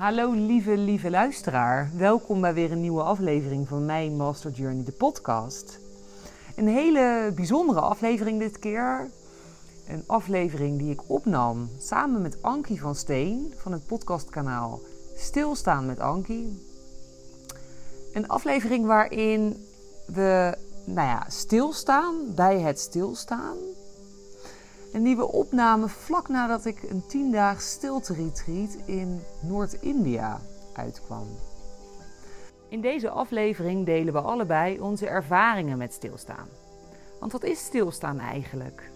Hallo lieve, lieve luisteraar. Welkom bij weer een nieuwe aflevering van mijn Master Journey, de podcast. Een hele bijzondere aflevering dit keer. Een aflevering die ik opnam samen met Ankie van Steen van het podcastkanaal Stilstaan met Ankie. Een aflevering waarin we nou ja, stilstaan bij het stilstaan. Een nieuwe opname vlak nadat ik een 10 daag stilte retreat in Noord-India uitkwam. In deze aflevering delen we allebei onze ervaringen met stilstaan. Want wat is stilstaan eigenlijk?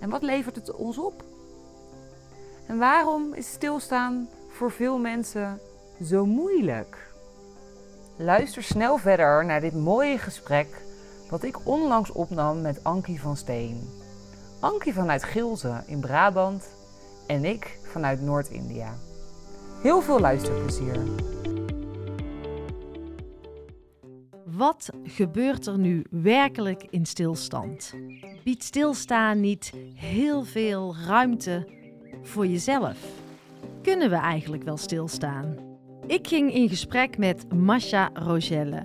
En wat levert het ons op? En waarom is stilstaan voor veel mensen zo moeilijk? Luister snel verder naar dit mooie gesprek dat ik onlangs opnam met Ankie van Steen. Ankie vanuit Gilze in Brabant en ik vanuit Noord-India. Heel veel luisterplezier. Wat gebeurt er nu werkelijk in stilstand? Biedt stilstaan niet heel veel ruimte voor jezelf? Kunnen we eigenlijk wel stilstaan? Ik ging in gesprek met Masha Rogelle.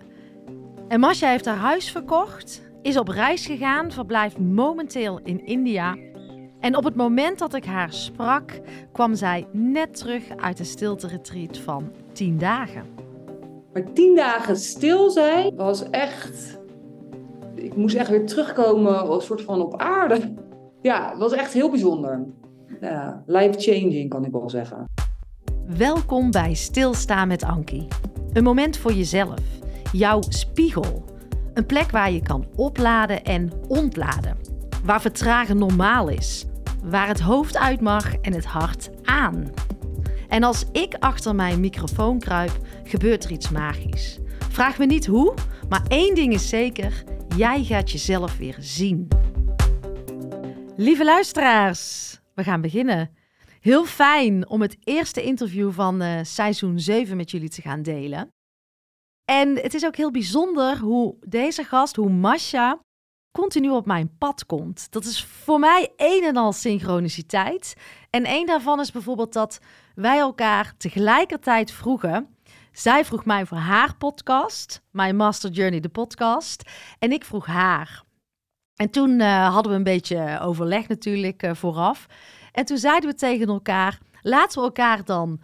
En Masha heeft haar huis verkocht, is op reis gegaan, verblijft momenteel in India. En op het moment dat ik haar sprak, kwam zij net terug uit een stilte-retreat van 10 dagen. Maar 10 dagen stil zijn was echt. Ik moest echt weer terugkomen, als soort van op aarde. Ja, het was echt heel bijzonder. Ja, life-changing kan ik wel zeggen. Welkom bij Stilstaan met Ankie. Een moment voor jezelf, jouw spiegel. Een plek waar je kan opladen en ontladen. Waar vertragen normaal is. Waar het hoofd uit mag en het hart aan. En als ik achter mijn microfoon kruip, gebeurt er iets magisch. Vraag me niet hoe, maar één ding is zeker: jij gaat jezelf weer zien. Lieve luisteraars, we gaan beginnen. Heel fijn om het eerste interview van uh, seizoen 7 met jullie te gaan delen. En het is ook heel bijzonder hoe deze gast, hoe Masha, continu op mijn pad komt. Dat is voor mij een en al synchroniciteit. En één daarvan is bijvoorbeeld dat wij elkaar tegelijkertijd vroegen. Zij vroeg mij voor haar podcast, My Master Journey, de podcast. En ik vroeg haar. En toen uh, hadden we een beetje overleg natuurlijk uh, vooraf. En toen zeiden we tegen elkaar: laten we elkaar dan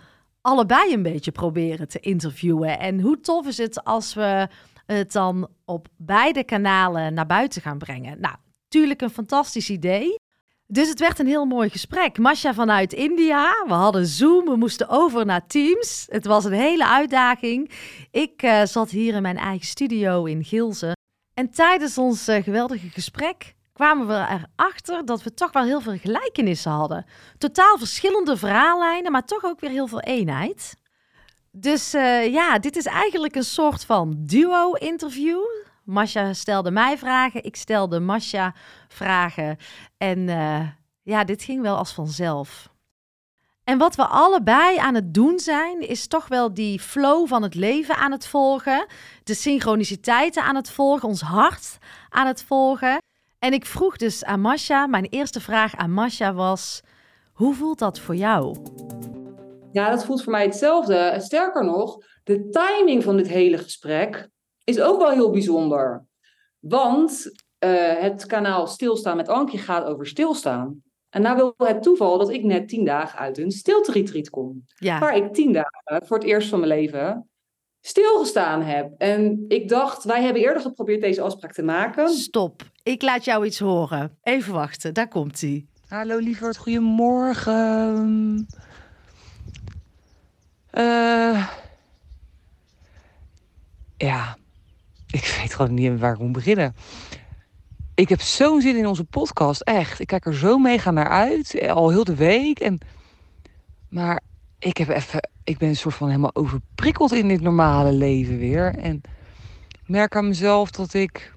allebei een beetje proberen te interviewen. En hoe tof is het als we het dan op beide kanalen naar buiten gaan brengen? Nou, natuurlijk een fantastisch idee. Dus het werd een heel mooi gesprek. Masha vanuit India. We hadden Zoom. We moesten over naar Teams. Het was een hele uitdaging. Ik uh, zat hier in mijn eigen studio in Gilze. En tijdens ons uh, geweldige gesprek kwamen we erachter dat we toch wel heel veel gelijkenissen hadden. Totaal verschillende verhaallijnen, maar toch ook weer heel veel eenheid. Dus uh, ja, dit is eigenlijk een soort van duo-interview. Masha stelde mij vragen, ik stelde Masha vragen. En uh, ja, dit ging wel als vanzelf. En wat we allebei aan het doen zijn, is toch wel die flow van het leven aan het volgen. De synchroniciteiten aan het volgen, ons hart aan het volgen. En ik vroeg dus aan Masha, mijn eerste vraag aan Masha was: hoe voelt dat voor jou? Ja, dat voelt voor mij hetzelfde. Sterker nog, de timing van dit hele gesprek is ook wel heel bijzonder. Want uh, het kanaal Stilstaan met Ankie gaat over stilstaan. En nou wil het toeval dat ik net tien dagen uit een stilte-retreat kom. Ja. Waar ik tien dagen voor het eerst van mijn leven stilgestaan heb. En ik dacht, wij hebben eerder geprobeerd deze afspraak te maken. Stop, ik laat jou iets horen. Even wachten, daar komt hij. Hallo lieverd, goedemorgen. Uh, ja, ik weet gewoon niet waar ik moet beginnen. Ik heb zo'n zin in onze podcast, echt. Ik kijk er zo mega naar uit, al heel de week. En, maar ik heb even ik ben een soort van helemaal overprikkeld in dit normale leven weer. En merk aan mezelf dat ik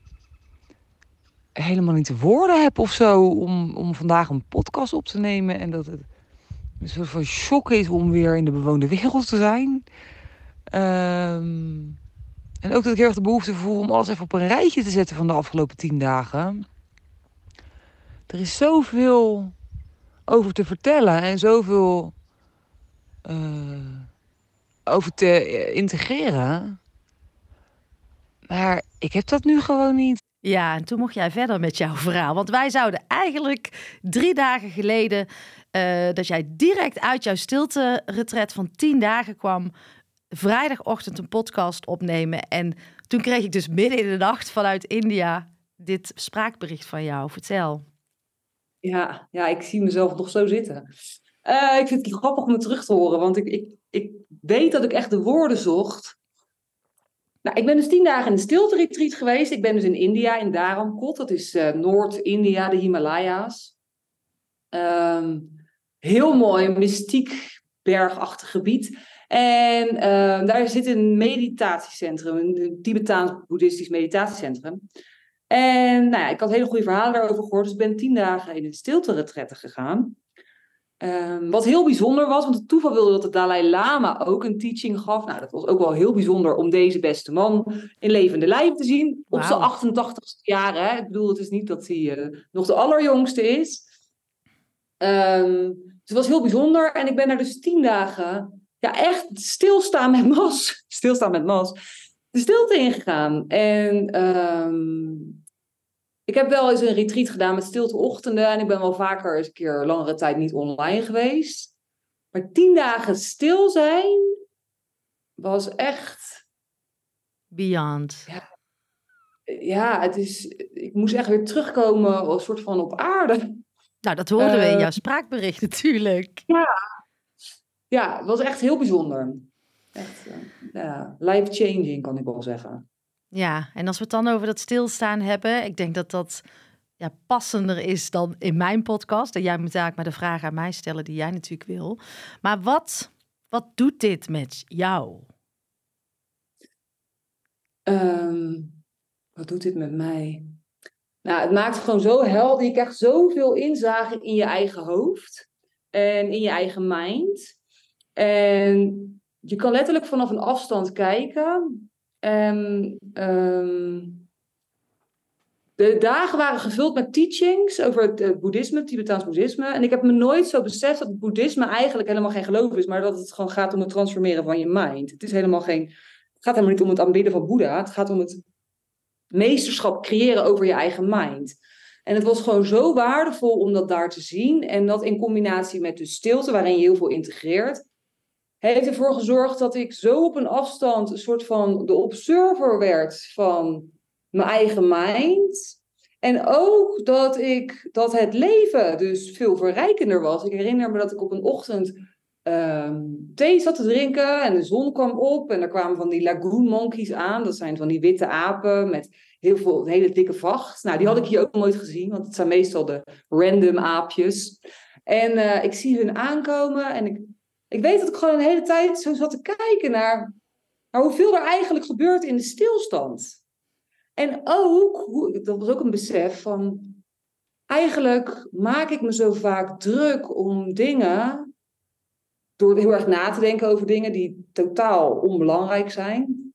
helemaal niet de woorden heb of zo om, om vandaag een podcast op te nemen. En dat het een soort van shock is om weer in de bewoonde wereld te zijn. Ehm, en ook dat ik heel erg de behoefte voel om alles even op een rijtje te zetten van de afgelopen tien dagen. Er is zoveel over te vertellen en zoveel over te integreren. Maar ik heb dat nu gewoon niet. Ja, en toen mocht jij verder met jouw verhaal. Want wij zouden eigenlijk drie dagen geleden, uh, dat jij direct uit jouw stilte-retret van tien dagen kwam, vrijdagochtend een podcast opnemen. En toen kreeg ik dus midden in de nacht vanuit India dit spraakbericht van jou. Vertel. Ja, ja ik zie mezelf nog zo zitten. Uh, ik vind het grappig om het terug te horen, want ik, ik, ik weet dat ik echt de woorden zocht. Nou, ik ben dus tien dagen in een stilte-retreat geweest. Ik ben dus in India, in Dharamkot. Dat is uh, Noord-India, de Himalaya's. Um, heel mooi, mystiek, bergachtig gebied. En uh, daar zit een meditatiecentrum, een Tibetaans-boeddhistisch meditatiecentrum. En nou ja, ik had hele goede verhalen daarover gehoord, dus ik ben tien dagen in een stilte-retrette gegaan. Um, wat heel bijzonder was, want het toeval wilde dat de Dalai Lama ook een teaching gaf. Nou, dat was ook wel heel bijzonder om deze beste man in levende lijf te zien. Op zijn 88ste jaren. Hè? Ik bedoel, het is niet dat hij uh, nog de allerjongste is. Um, dus het was heel bijzonder. En ik ben daar dus tien dagen, ja, echt stilstaan met mas. Stilstaan met mas. De stilte ingegaan. En um, ik heb wel eens een retreat gedaan met stilteochtenden en ik ben wel vaker eens een keer langere tijd niet online geweest. Maar tien dagen stil zijn was echt. Beyond. Ja, ja het is, ik moest echt weer terugkomen als soort van op aarde. Nou, dat hoorden we in jouw spraakbericht natuurlijk. Ja, ja het was echt heel bijzonder. Echt, uh, ja, life-changing kan ik wel zeggen. Ja, en als we het dan over dat stilstaan hebben, ik denk dat dat ja, passender is dan in mijn podcast. En jij moet eigenlijk maar de vraag aan mij stellen die jij natuurlijk wil. Maar wat, wat doet dit met jou? Um, wat doet dit met mij? Nou, het maakt gewoon zo helder. Je krijgt zoveel inzage in je eigen hoofd en in je eigen mind. En je kan letterlijk vanaf een afstand kijken en um, de dagen waren gevuld met teachings over het uh, boeddhisme, Tibetaans boeddhisme. En ik heb me nooit zo beseft dat het boeddhisme eigenlijk helemaal geen geloof is, maar dat het gewoon gaat om het transformeren van je mind. Het is helemaal geen. Het gaat helemaal niet om het aanbidden van Boeddha. Het gaat om het meesterschap creëren over je eigen mind. En het was gewoon zo waardevol om dat daar te zien. En dat in combinatie met de stilte, waarin je heel veel integreert heeft ervoor gezorgd dat ik zo op een afstand een soort van de observer werd van mijn eigen mind. En ook dat, ik, dat het leven dus veel verrijkender was. Ik herinner me dat ik op een ochtend um, thee zat te drinken en de zon kwam op. En er kwamen van die lagoon monkeys aan. Dat zijn van die witte apen met heel veel hele dikke vacht. Nou, die had ik hier ook nooit gezien, want het zijn meestal de random aapjes. En uh, ik zie hun aankomen en ik ik weet dat ik gewoon een hele tijd zo zat te kijken naar, naar hoeveel er eigenlijk gebeurt in de stilstand. En ook, dat was ook een besef van, eigenlijk maak ik me zo vaak druk om dingen, door heel erg na te denken over dingen die totaal onbelangrijk zijn.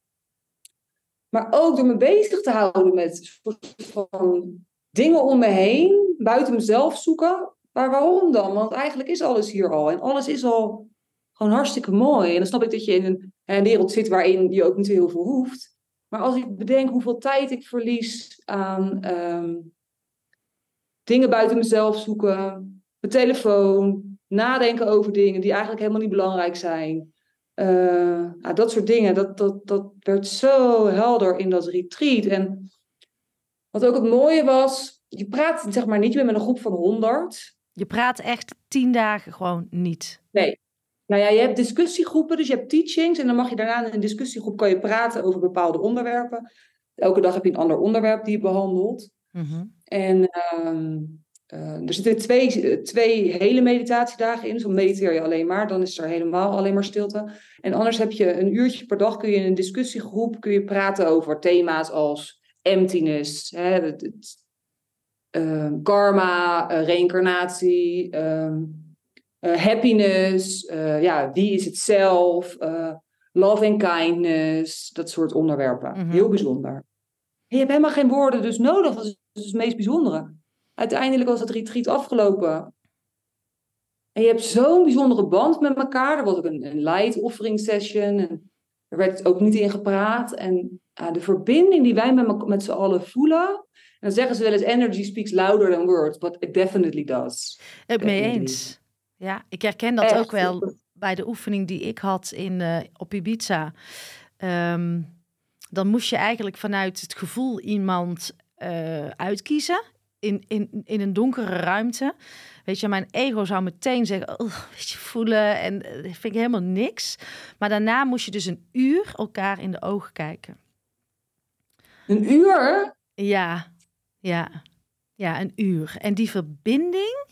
Maar ook door me bezig te houden met soort van dingen om me heen, buiten mezelf zoeken. Maar waarom dan? Want eigenlijk is alles hier al. En alles is al gewoon hartstikke mooi. En dan snap ik dat je in een, een wereld zit waarin je ook niet heel veel hoeft. Maar als ik bedenk hoeveel tijd ik verlies aan ehm, dingen buiten mezelf zoeken, mijn telefoon, nadenken over dingen die eigenlijk helemaal niet belangrijk zijn. Uh, dat soort dingen, dat, dat, dat werd zo helder in dat retreat. En wat ook het mooie was, je praat zeg maar niet meer met een groep van honderd. Je praat echt tien dagen gewoon niet. Nee, nou ja, je hebt discussiegroepen, dus je hebt teachings. En dan mag je daarna in een discussiegroep kan je praten over bepaalde onderwerpen. Elke dag heb je een ander onderwerp die je behandelt. Mm En uh, uh, er zitten twee, twee hele meditatiedagen in. Zo mediteer je alleen maar, dan is er helemaal alleen maar stilte. En anders heb je een uurtje per dag, kun je in een discussiegroep kun je praten over thema's als emptiness, hè, het, het, uh, karma, uh, reïncarnatie... Ehm, happiness, uh, ja, wie is het zelf, uh, love and kindness, dat soort onderwerpen. Mm -hmm. Heel bijzonder. En je hebt helemaal geen woorden dus nodig, dat is, is het meest bijzondere. Uiteindelijk was het retreat afgelopen. En je hebt zo'n bijzondere band met elkaar. Er was ook een, een light offering session. En er werd ook niet in gepraat. En de verbinding die wij met, met z'n allen voelen. En dan zeggen ze wel eens: energy speaks louder than words, but it definitely does. Het mee eens. Ja, ik herken dat ook wel bij de oefening die ik had in, uh, op Ibiza. Ehm, dan moest je eigenlijk vanuit het gevoel iemand uh, uitkiezen in, in, in een donkere ruimte. Weet je, mijn ego zou meteen zeggen, oh, weet je, voelen en dat vind ik helemaal niks. Maar daarna moest je dus een uur elkaar in de ogen kijken. Een uur? Ja, ja, ja, een uur. En die verbinding.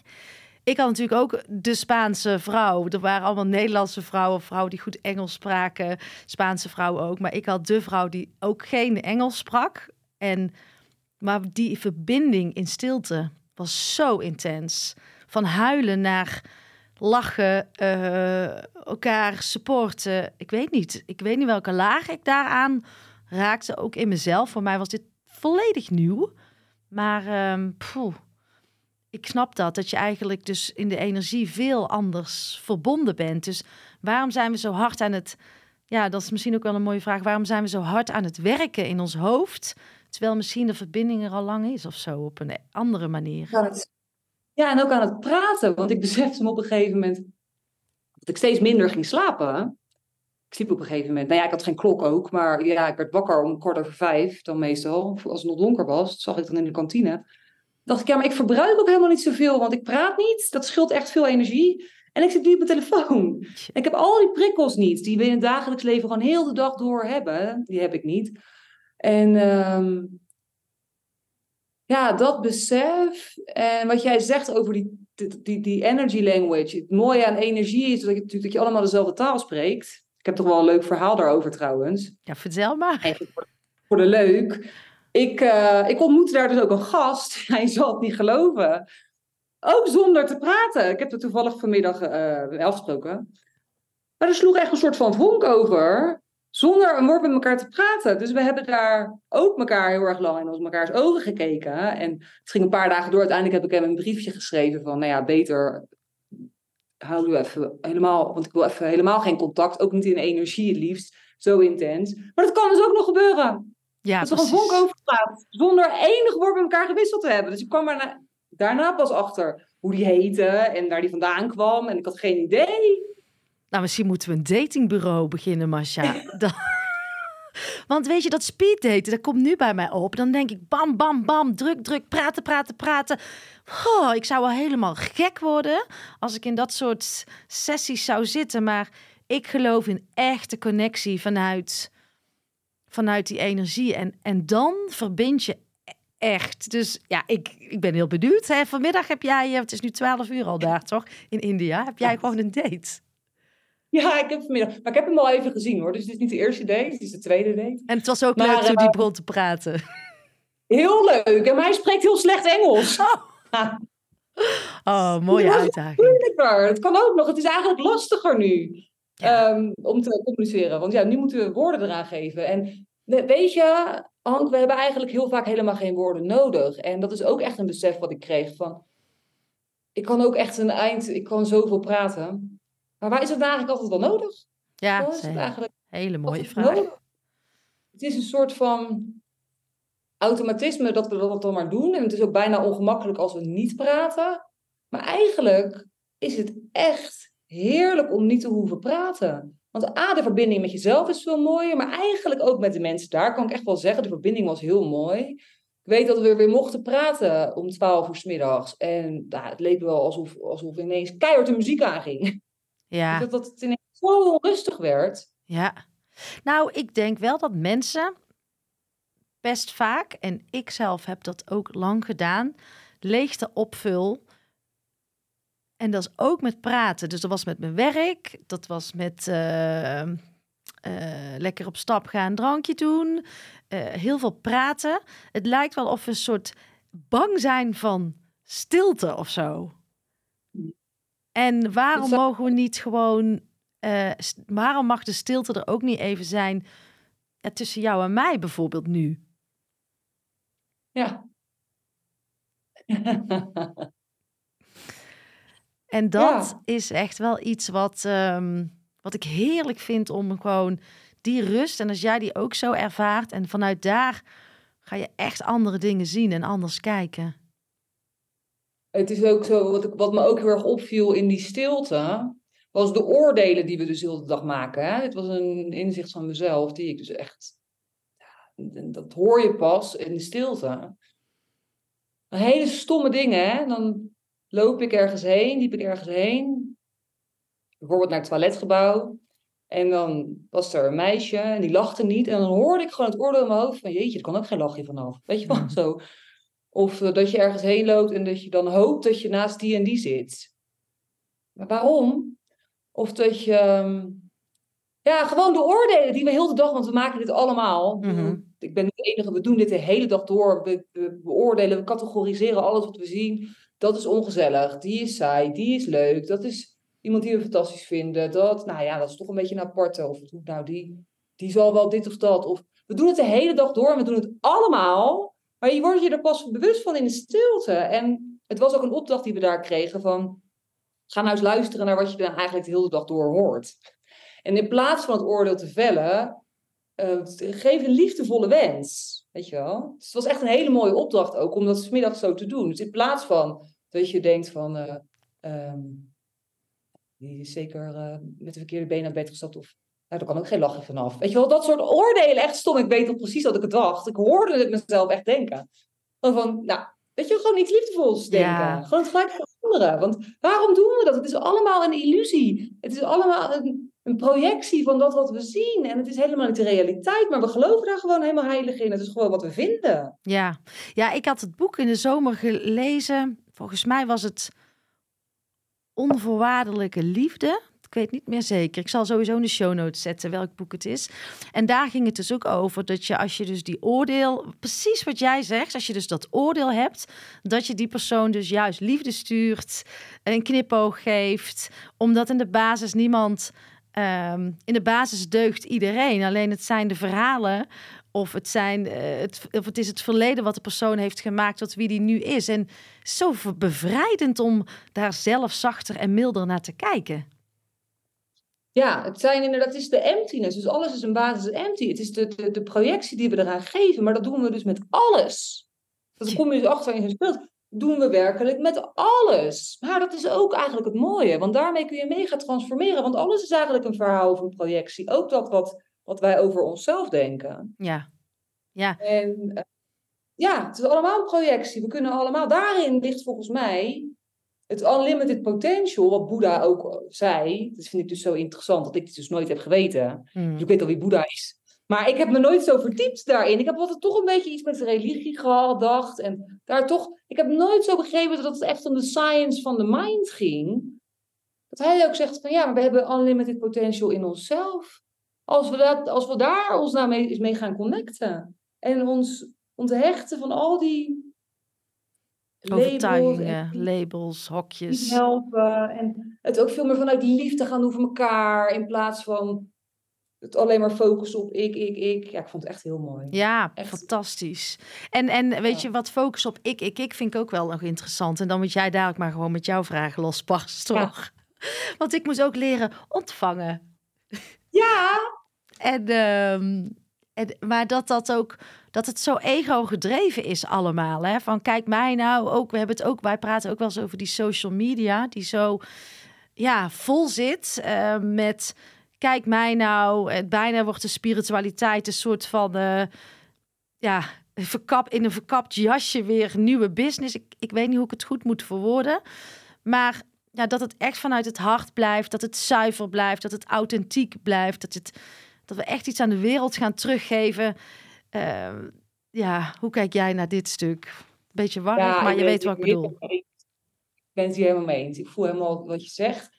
Ik had natuurlijk ook de Spaanse vrouw. Er waren allemaal Nederlandse vrouwen, vrouwen die goed Engels spraken, Spaanse vrouwen ook. Maar ik had de vrouw die ook geen Engels sprak. En, maar die verbinding in stilte was zo intens. Van huilen naar lachen, uh, elkaar supporten. Ik weet niet. Ik weet niet welke laag ik daaraan raakte. Ook in mezelf. Voor mij was dit volledig nieuw. Maar um, ik snap dat. Dat je eigenlijk dus in de energie veel anders verbonden bent. Dus waarom zijn we zo hard aan het... Ja, dat is misschien ook wel een mooie vraag. Waarom zijn we zo hard aan het werken in ons hoofd... terwijl misschien de verbinding er al lang is of zo, op een andere manier? Ja, en ook aan het praten. Want ik besefte me op een gegeven moment dat ik steeds minder ging slapen. Ik sliep op een gegeven moment. Nou ja, ik had geen klok ook. Maar ja, ik werd wakker om kwart over vijf dan meestal. Als het nog donker was, zag ik dan in de kantine. Dacht ik, ja, maar ik verbruik ook helemaal niet zoveel. Want ik praat niet. Dat scheelt echt veel energie. En ik zit nu op mijn telefoon. ik heb al die prikkels niet. Die we in het dagelijks leven gewoon heel de dag door hebben. Die heb ik niet. En... Ehm, ja, dat besef en wat jij zegt over die, die, die energy language. Het mooie aan energie is dat je, dat je allemaal dezelfde taal spreekt. Ik heb toch wel een leuk verhaal daarover trouwens. Ja, vertel maar. voor, de leuk. Ik, uh, ik ontmoette daar dus ook een gast. Hij zal het niet geloven. Ook zonder te praten. Ik heb er toevallig vanmiddag uh, afgesproken. Maar er sloeg echt een soort van vonk over zonder een woord met elkaar te praten. Dus we hebben daar ook elkaar heel erg lang in ons mekaars ogen gekeken. En het ging een paar dagen door. Uiteindelijk heb ik hem een briefje geschreven van, nou ja, beter hou nu even helemaal, want ik wil even helemaal geen contact, ook niet in energie het liefst, zo intens. Maar dat kan dus ook nog gebeuren. Ja, dat er een vonk over gaat, zonder enig woord met elkaar gewisseld te hebben. Dus ik kwam er daarna pas achter hoe die heette en waar die vandaan kwam. En ik had geen idee. Nou, misschien moeten we een datingbureau beginnen, Masha. Want weet je, dat speed daten, dat komt nu bij mij op. Dan denk ik bam, bam, bam, druk, druk, praten, praten, praten. Oh, ik zou wel helemaal gek worden als ik in dat soort sessies zou zitten. Maar ik geloof in echte connectie vanuit, vanuit die energie. En, en dan verbind je echt. Dus ja, ik, ik ben heel benieuwd. Hè. Vanmiddag heb jij, het is nu 12 uur al daar toch, in India. Heb jij gewoon een date? Ja, ik heb vanmiddag. Maar ik heb hem al even gezien hoor. Dus het is niet de eerste date, het is de tweede date. En het was ook leuk toen die begon te praten. Heel leuk. En hij spreekt heel slecht Engels. Oh, oh mooie uitdaging. Het kan ook nog. Het is eigenlijk lastiger nu. Ehm, om te communiceren. Want ja, nu moeten we woorden eraan geven. En weet je, Hank, we hebben eigenlijk heel vaak helemaal geen woorden nodig. En dat is ook echt een besef wat ik kreeg van. Ik kan ook echt een eind, ik kan zoveel praten. Maar waar is het eigenlijk altijd wel nodig? Ja, is het eigenlijk hele mooie vraag. Nodig? Het is een soort van automatisme dat we dat dan maar doen. En het is ook bijna ongemakkelijk als we niet praten. Maar eigenlijk is het echt heerlijk om niet te hoeven praten. Want A, de verbinding met jezelf is veel mooier, maar eigenlijk ook met de mensen daar kan ik echt wel zeggen, de verbinding was heel mooi. Ik weet dat we weer mochten praten om 12 uur s middags. En nou, het leek wel alsof, alsof ineens keihard de muziek aanging. Ja. Dat, dat het ineens zo onrustig werd. Ja. Nou, ik denk wel dat mensen best vaak, en ik zelf heb dat ook lang gedaan, leegte opvul. En dat is ook met praten. Dus dat was met mijn werk, dat was met uh, uh, lekker op stap gaan, drankje doen, uh, heel veel praten. Het lijkt wel of we een soort bang zijn van stilte of zo. En waarom mogen we niet gewoon, uh, waarom mag de stilte er ook niet even zijn ja, tussen jou en mij bijvoorbeeld nu? Ja. En dat is echt wel iets wat, ehm, wat ik heerlijk vind om gewoon die rust. En als jij die ook zo ervaart en vanuit daar ga je echt andere dingen zien en anders kijken. Het is ook zo, wat, ik, wat me ook heel erg opviel in die stilte, was de oordelen die we dus heel de dag maken. Hè? Het was een inzicht van mezelf, die ik dus echt, dat hoor je pas in de stilte. Hele stomme dingen, hè? Dan loop ik ergens heen, liep ik ergens heen, bijvoorbeeld naar het toiletgebouw. En dan was er een meisje en die lachte niet. En dan hoorde ik gewoon het oordeel in mijn hoofd van... jeetje, er kan ook geen lachje vanaf. Weet je wel, zo. Of eh, dat je ergens heen loopt en dat je dan hoopt dat je naast die en die zit. Maar waarom? Of dat je... Ehm, ja, gewoon de oordelen die we heel de dag... Want we maken dit allemaal. Ik ben niet de enige. We doen dit de hele dag door. We, we beoordelen, we categoriseren alles wat we zien. Dat is ongezellig. Die is saai. Die is leuk. Dat is iemand die we fantastisch vinden. Dat, nou ja, dat is toch een beetje een aparte. Of nou, die, die zal wel dit of dat. Of we doen het de hele dag door en we doen het allemaal. Maar je wordt je er pas bewust van in de stilte. En het was ook een opdracht die we daar kregen van... Ga nou eens luisteren naar wat je dan eigenlijk de hele dag door hoort. En in plaats van het oordeel te vellen, uh, geef een liefdevolle wens. Weet je wel? Dus het was echt een hele mooie opdracht ook om dat smiddag zo te doen. Dus in plaats van dat je denkt van... Uh, um, die is zeker uh, met de verkeerde been naar bed gestapt. Of nou, daar kan ook geen lachje vanaf. Weet je wel, dat soort oordelen, echt stom. Ik weet al precies wat ik het dacht. Ik hoorde het mezelf echt denken. Van, nou, weet je, gewoon iets liefdevols denken. Ja. Gewoon het gelijk veranderen. Want waarom doen we dat? Het is allemaal een illusie. Het is allemaal een, een projectie van dat wat we zien. En het is helemaal niet de realiteit, maar we geloven daar gewoon helemaal heilig in. Het is gewoon wat we vinden. Ja, ja ik had het boek in de zomer gelezen. Volgens mij was het onvoorwaardelijke liefde. Ik weet niet meer zeker. Ik zal sowieso in de show notes zetten welk boek het is. En daar ging het dus ook over dat je als je dus die oordeel, precies wat jij zegt, als je dus dat oordeel hebt, dat je die persoon dus juist liefde stuurt, een knipoog geeft, omdat in de basis niemand ehm, in de basis deugt iedereen. Alleen het zijn de verhalen of het, zijn, uh, het, of het is het verleden wat de persoon heeft gemaakt tot wie die nu is. En zo bevrijdend om daar zelf zachter en milder naar te kijken. Ja, het zijn inderdaad, het is de emptiness. Dus alles is een basis empty. Het is de, de, de projectie die we eraan geven, maar dat doen we dus met alles. Dat kom je dus achter in je speelt. Doen we werkelijk met alles. Maar dat is ook eigenlijk het mooie, want daarmee kun je mega transformeren. Want alles is eigenlijk een verhaal of een projectie. Ook dat wat wat wij over onszelf denken. Ja. ja. En uh, ja, het is allemaal een projectie. We kunnen allemaal, daarin ligt volgens mij het unlimited potential, wat Boeddha ook zei. Dat vind ik dus zo interessant, dat ik het dus nooit heb geweten. Hmm. ik weet al wie Boeddha is. Maar ik heb me nooit zo verdiept daarin. Ik heb altijd toch een beetje iets met religie gedacht. En daar toch, ik heb nooit zo begrepen dat het echt om de science van de mind ging. Dat hij ook zegt van ja, maar we hebben unlimited potential in onszelf. Als we, dat, als we daar ons nou mee, mee gaan connecten. En ons onthechten van al die Overtuigingen, labels, labels, hokjes. Helpen. En het ook veel meer vanuit liefde gaan doen voor elkaar. In plaats van het alleen maar focussen op ik, ik, ik. Ja, ik vond het echt heel mooi. Ja, echt. fantastisch. En, en weet je, wat focus op ik, ik, ik vind ik ook wel nog interessant. En dan moet jij dadelijk maar gewoon met jouw vragen lospassen, toch? Want ik moest ook leren ontvangen. Ja. En, ehm, en, maar dat dat ook, dat het zo ego gedreven is allemaal. Hè? Van kijk mij nou ook, we hebben het ook, wij praten ook wel eens over die social media, die zo ja, vol zit uh, met kijk mij nou, het bijna wordt de spiritualiteit een soort van uh, ja, verkap, in een verkapt jasje weer nieuwe business. Ik, ik weet niet hoe ik het goed moet verwoorden. Maar ja, dat het echt vanuit het hart blijft, dat het zuiver blijft, dat het authentiek blijft, dat, het, dat we echt iets aan de wereld gaan teruggeven. Ehm, ja, hoe kijk jij naar dit stuk? Beetje warm, maar je weet, wat ik bedoel. Ik ben het hier helemaal mee eens. Ik voel helemaal wat je zegt.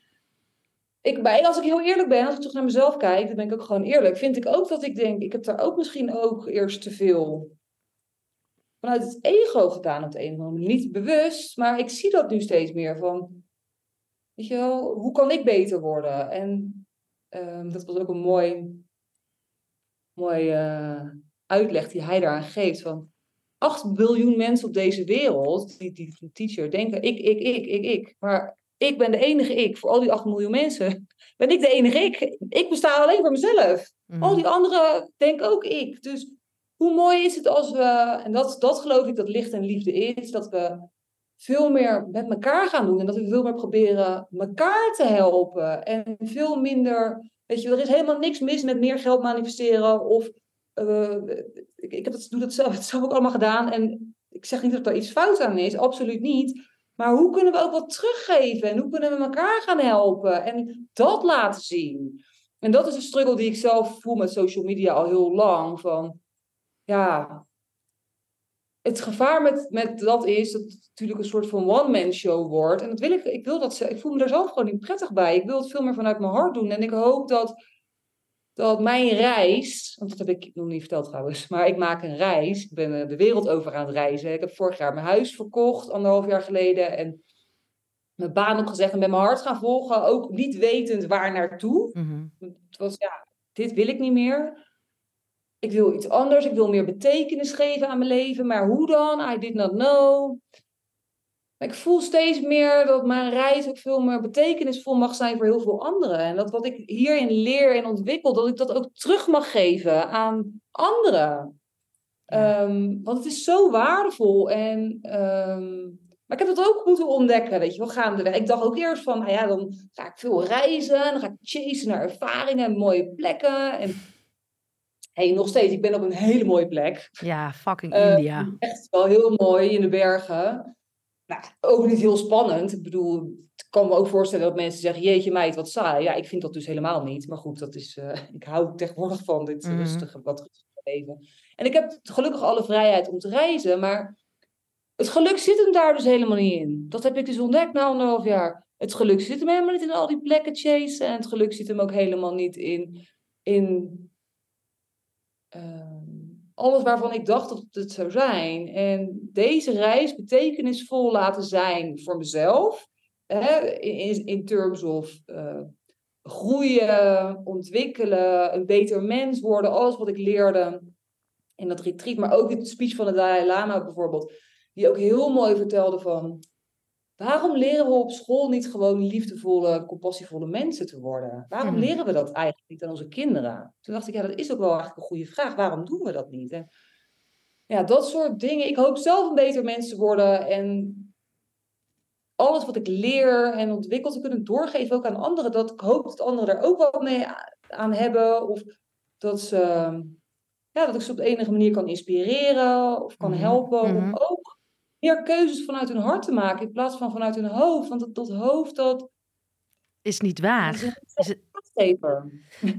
Ik, als ik heel eerlijk ben, als ik toch naar mezelf kijk, dan ben ik ook gewoon eerlijk. Vind ik ook dat ik denk, ik heb daar ook misschien ook eerst te veel vanuit het ego gedaan op de een of andere manier. Niet bewust, maar ik zie dat nu steeds meer van Weet je wel, hoe kan ik beter worden? En ehm, dat was ook een mooi, mooi uh, uitleg die hij daaraan geeft. Van 8 biljoen mensen op deze wereld, die, die teacher, denken ik, ik, ik, ik, ik. Maar ik ben de enige ik. Voor al die 8 miljoen mensen ben ik de enige ik. Ik besta alleen voor mezelf. Mhm. Al die anderen denken ook ik. Dus hoe mooi is het als we, en dat, dat geloof ik dat licht en liefde is, dat we veel meer met elkaar gaan doen. En dat we veel meer proberen elkaar te helpen. En veel minder, weet je, er is helemaal niks mis met meer geld manifesteren. Of, eh, ik, ik heb dat, doe dat zelf, het zelf ook allemaal gedaan. En ik zeg niet dat er iets fout aan is, absoluut niet. Maar hoe kunnen we ook wat teruggeven? En hoe kunnen we elkaar gaan helpen? En dat laten zien. En dat is een struggle die ik zelf voel met social media al heel lang. Van, ja, het gevaar met, met dat is dat het natuurlijk een soort van one-man show wordt. En dat wil ik, ik wil dat, ik voel me daar zelf gewoon niet prettig bij. Ik wil het veel meer vanuit mijn hart doen. En ik hoop dat, dat mijn reis, want dat heb ik nog niet verteld trouwens, maar ik maak een reis. Ik ben eh, de wereld over aan het reizen. Ik heb vorig jaar mijn huis verkocht, anderhalf jaar geleden. En mijn baan opgezegd en ben mijn hart gaan volgen. Ook niet wetend waar naartoe. Mhm. Het was, ja, dit wil ik niet meer. Ik wil iets anders. Ik wil meer betekenis geven aan mijn leven. Maar hoe dan? I did not know. Ik voel steeds meer dat mijn reis ook veel meer betekenisvol mag zijn voor heel veel anderen. En dat wat ik hierin leer en ontwikkel, dat ik dat ook terug mag geven aan anderen. Ehm, want het is zo waardevol. En, ehm, maar ik heb dat ook moeten ontdekken, weet je wel, gaandeweg. Ik dacht ook eerst van, nou ja, dan ga ik veel reizen. Dan ga ik chasen naar ervaringen en mooie plekken. En hey, nog steeds, ik ben op een hele mooie plek. Ja, fucking Eh, India. Echt wel heel mooi in de bergen. Nou, ook niet heel spannend. Ik bedoel, ik kan me ook voorstellen dat mensen zeggen: Jeetje, meid, wat saai. Ja, ik vind dat dus helemaal niet. Maar goed, dat is, eh, ik hou tegenwoordig van dit Mhm. rustige, wat rustige leven. En ik heb gelukkig alle vrijheid om te reizen. Maar het geluk zit hem daar dus helemaal niet in. Dat heb ik dus ontdekt na anderhalf jaar. Het geluk zit hem helemaal niet in al die plekken chasen. En het geluk zit hem ook helemaal niet in. in ehm, alles waarvan ik dacht dat het zou zijn. En deze reis betekenisvol laten zijn voor mezelf. Hè, in, in terms of eh, groeien, ontwikkelen, een beter mens worden. Alles wat ik leerde in dat retreat. Maar ook de speech van de Dalai Lama bijvoorbeeld. Die ook heel mooi vertelde van... Waarom leren we op school niet gewoon liefdevolle, compassievolle mensen te worden? Waarom Mhm. leren we dat eigenlijk niet aan onze kinderen? Toen dacht ik, ja, dat is ook wel eigenlijk een goede vraag. Waarom doen we dat niet? En ja, dat soort dingen. Ik hoop zelf een beter mens te worden en alles wat ik leer en ontwikkel te kunnen doorgeven ook aan anderen. Dat ik hoop dat anderen er ook wat mee aan hebben. Of dat, ze, ja, dat ik ze op de enige manier kan inspireren of kan Mhm, helpen. mhm. Om ook meer keuzes vanuit hun hart te maken in plaats van vanuit hun hoofd. Want dat, dat hoofd, dat Is niet waar. is het-.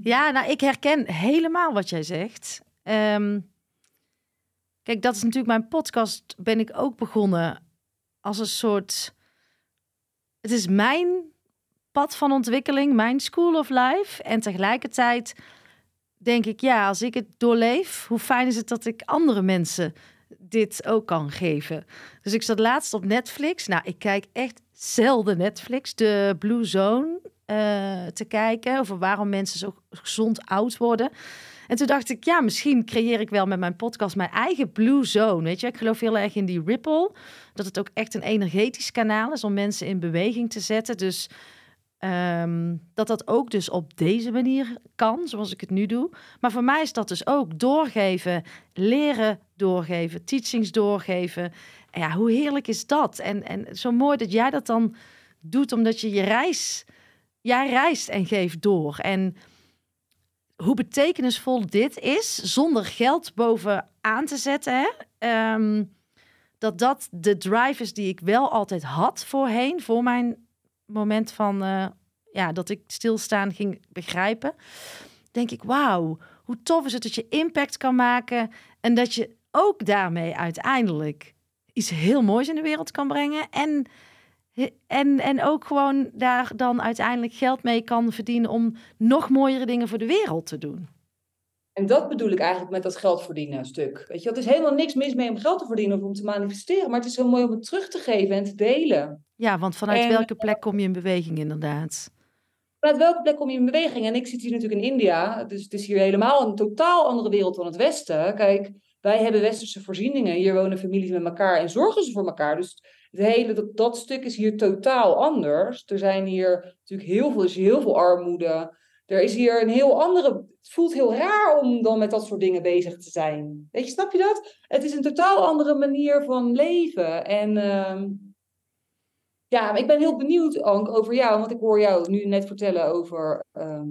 Ja, nou, ik herken helemaal wat jij zegt. Ehm, kijk, dat is natuurlijk mijn podcast. Ben ik ook begonnen als een soort. Het is mijn pad van ontwikkeling, mijn school of life. En tegelijkertijd denk ik, ja, als ik het doorleef, hoe fijn is het dat ik andere mensen dit ook kan geven. Dus ik zat laatst op Netflix. Nou, ik kijk echt zelden Netflix, de Blue Zone eh, te kijken over waarom mensen zo gezond oud worden. En toen dacht ik, ja, misschien creëer ik wel met mijn podcast mijn eigen Blue Zone. Weet je, ik geloof heel erg in die ripple. Dat het ook echt een energetisch kanaal is om mensen in beweging te zetten. Dus ehm, dat dat ook dus op deze manier kan, zoals ik het nu doe. Maar voor mij is dat dus ook doorgeven, leren doorgeven, teachings doorgeven. En ja, hoe heerlijk is dat? En, en zo mooi dat jij dat dan doet, omdat je je reis, jij reist en geeft door. En hoe betekenisvol dit is, zonder geld bovenaan te zetten. Hè? Ehm, dat dat de drive is die ik wel altijd had voorheen, voor mijn moment van eh, ja, dat ik stilstaan ging begrijpen. Denk ik, wauw, hoe tof is het dat je impact kan maken en dat je ook daarmee uiteindelijk iets heel moois in de wereld kan brengen en en, en ook gewoon daar dan uiteindelijk geld mee kan verdienen om nog mooiere dingen voor de wereld te doen. En dat bedoel ik eigenlijk met dat geld verdienen stuk. Weet je, het is helemaal niks mis mee om geld te verdienen of om te manifesteren. Maar het is heel mooi om het terug te geven en te delen. Ja, want vanuit En- welke plek kom je in beweging inderdaad? Vanuit welke plek kom je in beweging? En ik zit hier natuurlijk in India. Dus het is hier helemaal een totaal andere wereld dan het Westen. Kijk, wij hebben westerse voorzieningen. Hier wonen families met elkaar en zorgen ze voor elkaar. Dus de hele, dat, dat stuk is hier totaal anders. Er zijn hier natuurlijk heel veel, is heel veel armoede. Er is hier een heel andere. Het voelt heel raar om dan met dat soort dingen bezig te zijn. Weet je, snap je dat? Het is een totaal andere manier van leven. En ehm, ja, ik ben heel benieuwd, Ank, over jou. Want ik hoor jou nu net vertellen over ehm,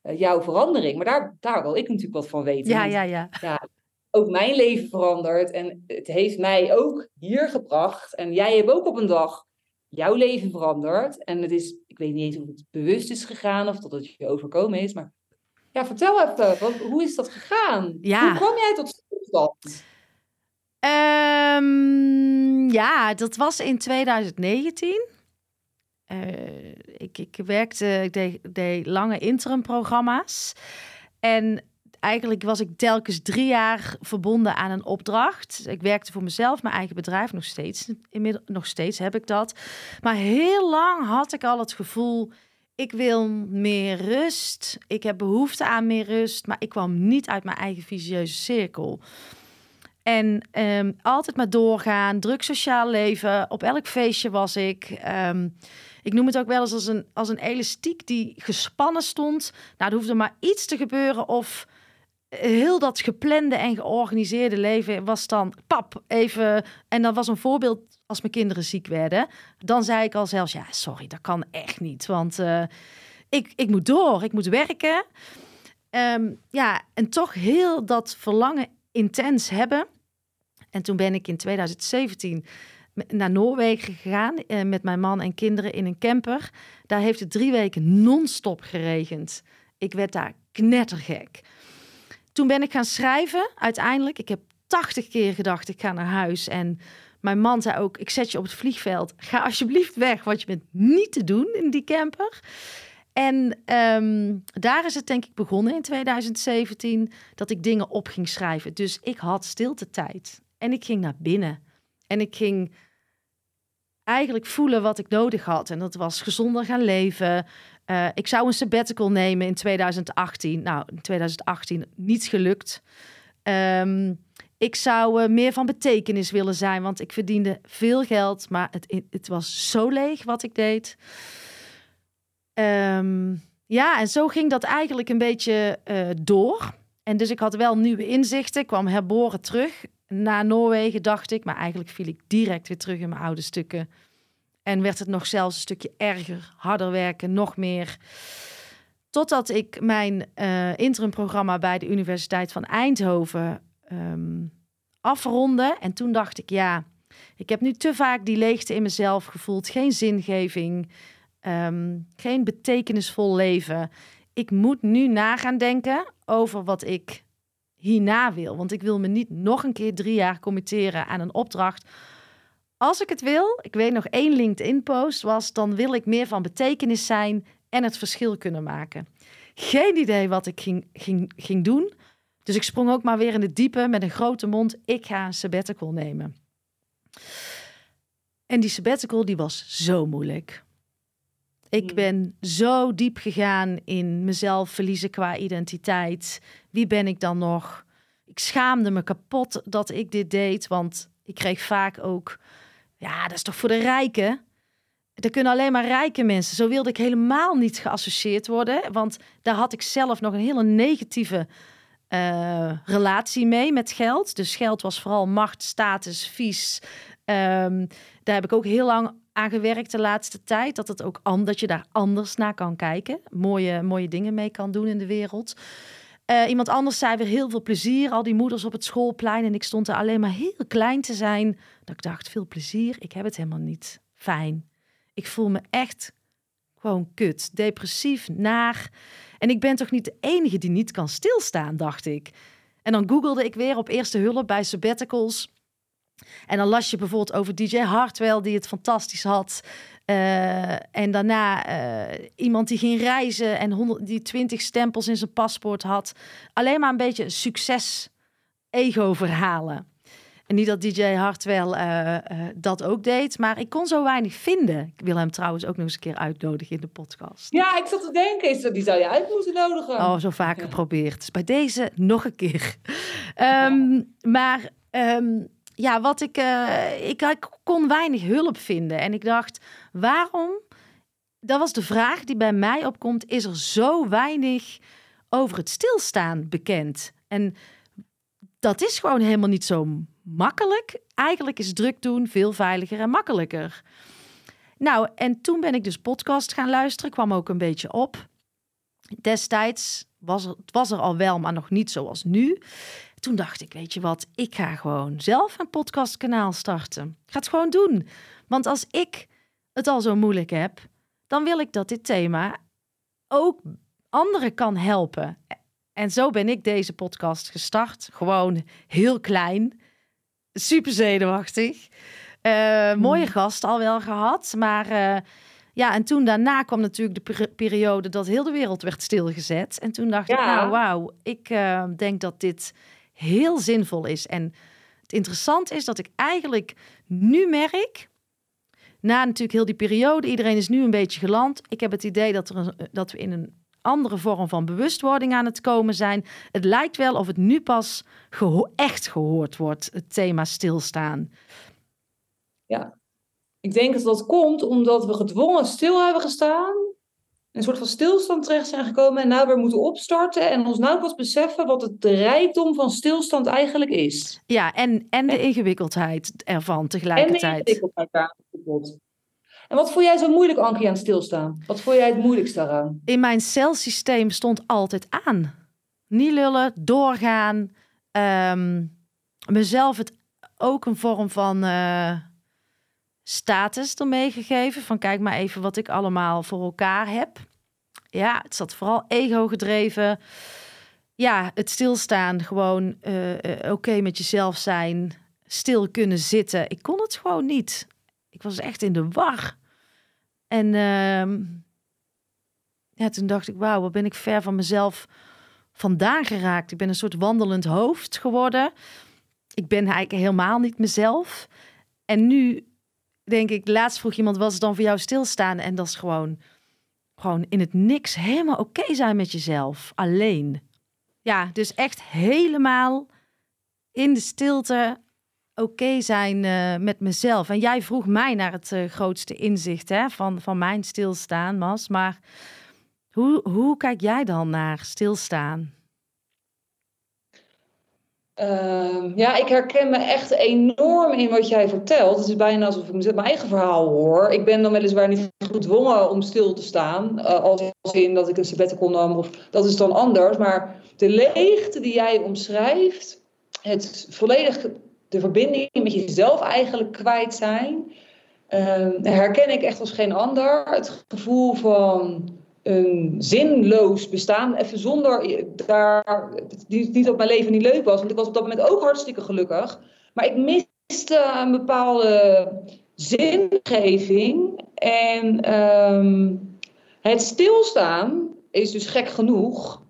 jouw verandering. Maar daar, daar wil ik natuurlijk wat van weten. Ja, ja, ja. ja ook mijn leven veranderd. En het heeft mij ook hier gebracht. En jij hebt ook op een dag jouw leven veranderd. En het is, ik weet niet eens of het bewust is gegaan of dat het je overkomen is. Maar ja, vertel even, wat, hoe is dat gegaan? Ja. Hoe kwam jij tot stilstand? Um, ja, dat was in 2019. Uh, ik, ik werkte, ik deed, deed lange interim programma's. En eigenlijk was ik telkens drie jaar verbonden aan een opdracht. Ik werkte voor mezelf, mijn eigen bedrijf, nog steeds. Inmiddels, nog steeds heb ik dat. Maar heel lang had ik al het gevoel, ik wil meer rust. Ik heb behoefte aan meer rust, maar ik kwam niet uit mijn eigen visieuze cirkel. En um, altijd maar doorgaan, druk sociaal leven. Op elk feestje was ik. Um, ik noem het ook wel eens als een, als een elastiek die gespannen stond. Nou, er hoefde maar iets te gebeuren of heel dat geplande en georganiseerde leven was dan pap even. En dat was een voorbeeld als mijn kinderen ziek werden. Dan zei ik al zelfs, ja, sorry, dat kan echt niet. Want uh, ik, ik moet door, ik moet werken. Um, ja, en toch heel dat verlangen intens hebben. En toen ben ik in 2017 naar Noorwegen gegaan uh, met mijn man en kinderen in een camper. Daar heeft het drie weken non-stop geregend. Ik werd daar knettergek. Toen ben ik gaan schrijven, uiteindelijk. Ik heb 80 keer gedacht, ik ga naar huis. En mijn man zei ook, ik zet je op het vliegveld. Ga alsjeblieft weg, want je bent niet te doen in die camper. En um, daar is het denk ik begonnen in 2017, dat ik dingen op ging schrijven. Dus ik had stilte tijd. En ik ging naar binnen. En ik ging eigenlijk voelen wat ik nodig had. En dat was gezonder gaan leven, uh, ik zou een sabbatical nemen in 2018. Nou, in 2018 niet gelukt. Um, ik zou uh, meer van betekenis willen zijn, want ik verdiende veel geld, maar het, het was zo leeg wat ik deed. Um, ja, en zo ging dat eigenlijk een beetje uh, door. En dus ik had wel nieuwe inzichten, kwam herboren terug naar Noorwegen, dacht ik. Maar eigenlijk viel ik direct weer terug in mijn oude stukken. En werd het nog zelfs een stukje erger, harder werken, nog meer. Totdat ik mijn uh, interimprogramma bij de Universiteit van Eindhoven um, afronde. En toen dacht ik, ja, ik heb nu te vaak die leegte in mezelf gevoeld. Geen zingeving, um, geen betekenisvol leven. Ik moet nu na gaan denken over wat ik hierna wil. Want ik wil me niet nog een keer drie jaar committeren aan een opdracht als ik het wil, ik weet nog één LinkedIn-post was, dan wil ik meer van betekenis zijn en het verschil kunnen maken. Geen idee wat ik ging, ging, ging doen. Dus ik sprong ook maar weer in het diepe met een grote mond. Ik ga een sabbatical nemen. En die sabbatical die was zo moeilijk. Ik hmm. ben zo diep gegaan in mezelf verliezen qua identiteit. Wie ben ik dan nog? Ik schaamde me kapot dat ik dit deed, want ik kreeg vaak ook ja, dat is toch voor de rijken? Er kunnen alleen maar rijke mensen. Zo wilde ik helemaal niet geassocieerd worden. Want daar had ik zelf nog een hele negatieve uh, relatie mee met geld. Dus geld was vooral macht, status, vies. Um, daar heb ik ook heel lang aan gewerkt de laatste tijd. Dat, het ook dat je daar anders naar kan kijken. Mooie, mooie dingen mee kan doen in de wereld. Uh, iemand anders zei weer heel veel plezier. Al die moeders op het schoolplein. En ik stond er alleen maar heel klein te zijn. Dat ik dacht, veel plezier. Ik heb het helemaal niet fijn. Ik voel me echt gewoon kut. Depressief, naar. En ik ben toch niet de enige die niet kan stilstaan, dacht ik. En dan googelde ik weer op eerste hulp bij sabbaticals. En dan las je bijvoorbeeld over DJ Hartwell, die het fantastisch had. Uh, en daarna uh, iemand die ging reizen en 100, die 20 stempels in zijn paspoort had. Alleen maar een beetje succes ego-verhalen. En niet dat DJ Hartwell uh, dat ook deed, maar ik kon zo weinig vinden. Ik wil hem trouwens ook nog eens een keer uitnodigen in de podcast. Ja, ik zat te denken, is dat, die zou je uit moeten nodigen. Oh, zo vaak geprobeerd. Dus bij deze nog een keer. um, maar um, ja, wat ik, uh, ik, kon weinig hulp vinden. En ik dacht, waarom? Dat was de vraag die bij mij opkomt. Is er zo weinig over het stilstaan bekend? En dat is gewoon helemaal niet zo makkelijk. Eigenlijk is druk doen veel veiliger en makkelijker. Nou, en toen ben ik dus podcast gaan luisteren, kwam ook een beetje op. Destijds was het was er al wel, maar nog niet zoals nu. Toen dacht ik, weet je wat, ik ga gewoon zelf een podcastkanaal starten. Ik ga het gewoon doen. Want als ik het al zo moeilijk heb, dan wil ik dat dit thema ook anderen kan helpen. En zo ben ik deze podcast gestart. Gewoon heel klein. Super zenuwachtig. Uh, mooie gast al wel gehad. Maar uh, ja, en toen daarna kwam natuurlijk de periode dat heel de wereld werd stilgezet. En toen dacht ik, nou wauw, ik uh, denk dat dit heel zinvol is. En het interessante is dat ik eigenlijk nu merk, na natuurlijk heel die periode, iedereen is nu een beetje geland. Ik heb het idee dat, er dat we in een andere vorm van bewustwording aan het komen zijn. Het lijkt wel of het nu pas echt gehoord wordt, het thema stilstaan. Ja, ik denk dat dat komt omdat we gedwongen stil hebben gestaan. Een soort van stilstand terecht zijn gekomen en nou weer moeten opstarten. En ons nou pas beseffen wat het rijkdom van stilstand eigenlijk is. Ja, en, en de ingewikkeldheid ervan tegelijkertijd. En de ingewikkeldheid daarvan. En wat vond jij zo moeilijk, Ankie, aan stilstaan? Wat vond jij het moeilijkst daaraan? In mijn celsysteem stond altijd aan. Niet lullen, doorgaan. Um, mezelf het ook een vorm van uh, status ermee gegeven. Van kijk maar even wat ik allemaal voor elkaar heb. Ja, het zat vooral ego gedreven. Ja, het stilstaan, gewoon uh, uh, oké met jezelf zijn, stil kunnen zitten. Ik kon het gewoon niet. Ik was echt in de war. En uh, ja, toen dacht ik, wauw, wat ben ik ver van mezelf vandaan geraakt. Ik ben een soort wandelend hoofd geworden. Ik ben eigenlijk helemaal niet mezelf. En nu denk ik, laatst vroeg iemand, was het dan voor jou stilstaan? En dat is gewoon, gewoon in het niks helemaal oké zijn met jezelf, alleen. Ja, dus echt helemaal in de stilte oké zijn uh, met mezelf. En jij vroeg mij naar het uh, grootste inzicht hè, van, van mijn stilstaan, Mas. Maar hoe, hoe kijk jij dan naar stilstaan? Uh, ja, ik herken me echt enorm in wat jij vertelt. Het is bijna alsof ik mijn eigen verhaal hoor. Ik ben dan weliswaar niet gedwongen om stil te staan. Uh, als in dat ik een sabbatical nam, of dat is dan anders. Maar de leegte die jij omschrijft, het volledig de verbinding met jezelf eigenlijk kwijt zijn, uh, herken ik echt als geen ander. Het gevoel van een zinloos bestaan, even zonder daar, niet dat mijn leven niet leuk was, want ik was op dat moment ook hartstikke gelukkig, maar ik miste een bepaalde zingeving en um, het stilstaan is dus gek genoeg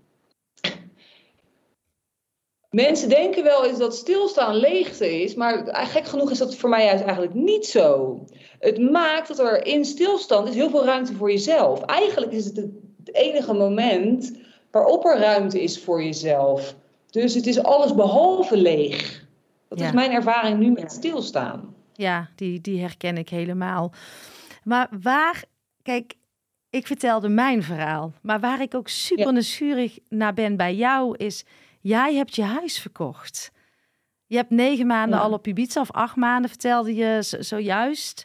Mensen denken wel eens dat stilstaan leegte is, maar gek genoeg is dat voor mij juist eigenlijk niet zo. Het maakt dat er in stilstand is heel veel ruimte voor jezelf. Eigenlijk is het het enige moment waarop er ruimte is voor jezelf. Dus het is alles behalve leeg. Dat is mijn ervaring nu met stilstaan. Ja, die, die herken ik helemaal. Maar waar, kijk, ik vertelde mijn verhaal, maar waar ik ook super nieuwsgierig naar ben bij jou is Jij hebt je huis verkocht. Je hebt negen maanden al op Ibiza, of acht maanden vertelde je zojuist.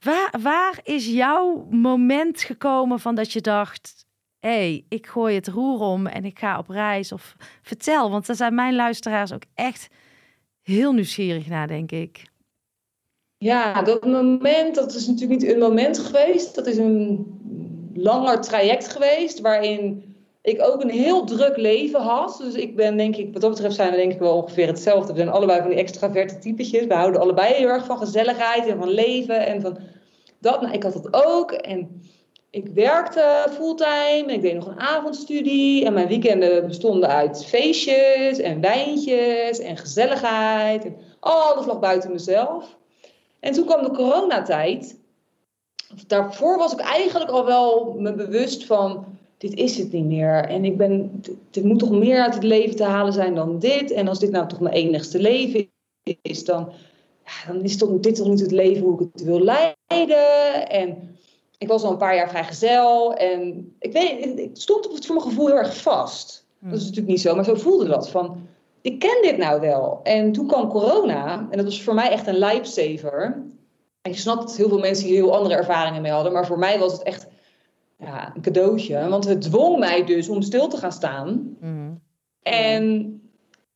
Waar, waar is jouw moment gekomen van dat je dacht... hé, hey, ik gooi het roer om en ik ga op reis? Of vertel, want daar zijn mijn luisteraars ook echt heel nieuwsgierig naar, denk ik. Ja, dat moment, dat is natuurlijk niet een moment geweest. Dat is een langer traject geweest waarin ik ook een heel druk leven had. Dus ik ben denk ik, wat dat betreft zijn we denk ik wel ongeveer hetzelfde. We zijn allebei van die extraverte typetjes. We houden allebei heel erg van gezelligheid en van leven en van dat. Nou, ik had dat ook. En ik werkte fulltime en ik deed nog een avondstudie. En mijn weekenden bestonden uit feestjes en wijntjes en gezelligheid. En alles lag buiten mezelf. En toen kwam de coronatijd. Daarvoor was ik eigenlijk al wel me bewust van dit is het niet meer. En ik ben, er moet toch meer uit het leven te halen zijn dan dit. En als dit nou toch mijn enigste leven is, dan, ja, dan is toch, dit toch niet het leven hoe ik het wil leiden. En ik was al een paar jaar vrijgezel. En ik weet, ik stond voor mijn gevoel heel erg vast. Dat is natuurlijk niet zo, maar zo voelde dat. Van, ik ken dit nou wel. En toen kwam corona. En dat was voor mij echt een lifesaver. En ik snap dat heel veel mensen hier heel andere ervaringen mee hadden. Maar voor mij was het echt ja, een cadeautje. Want het dwong mij dus om stil te gaan staan. Mhm. En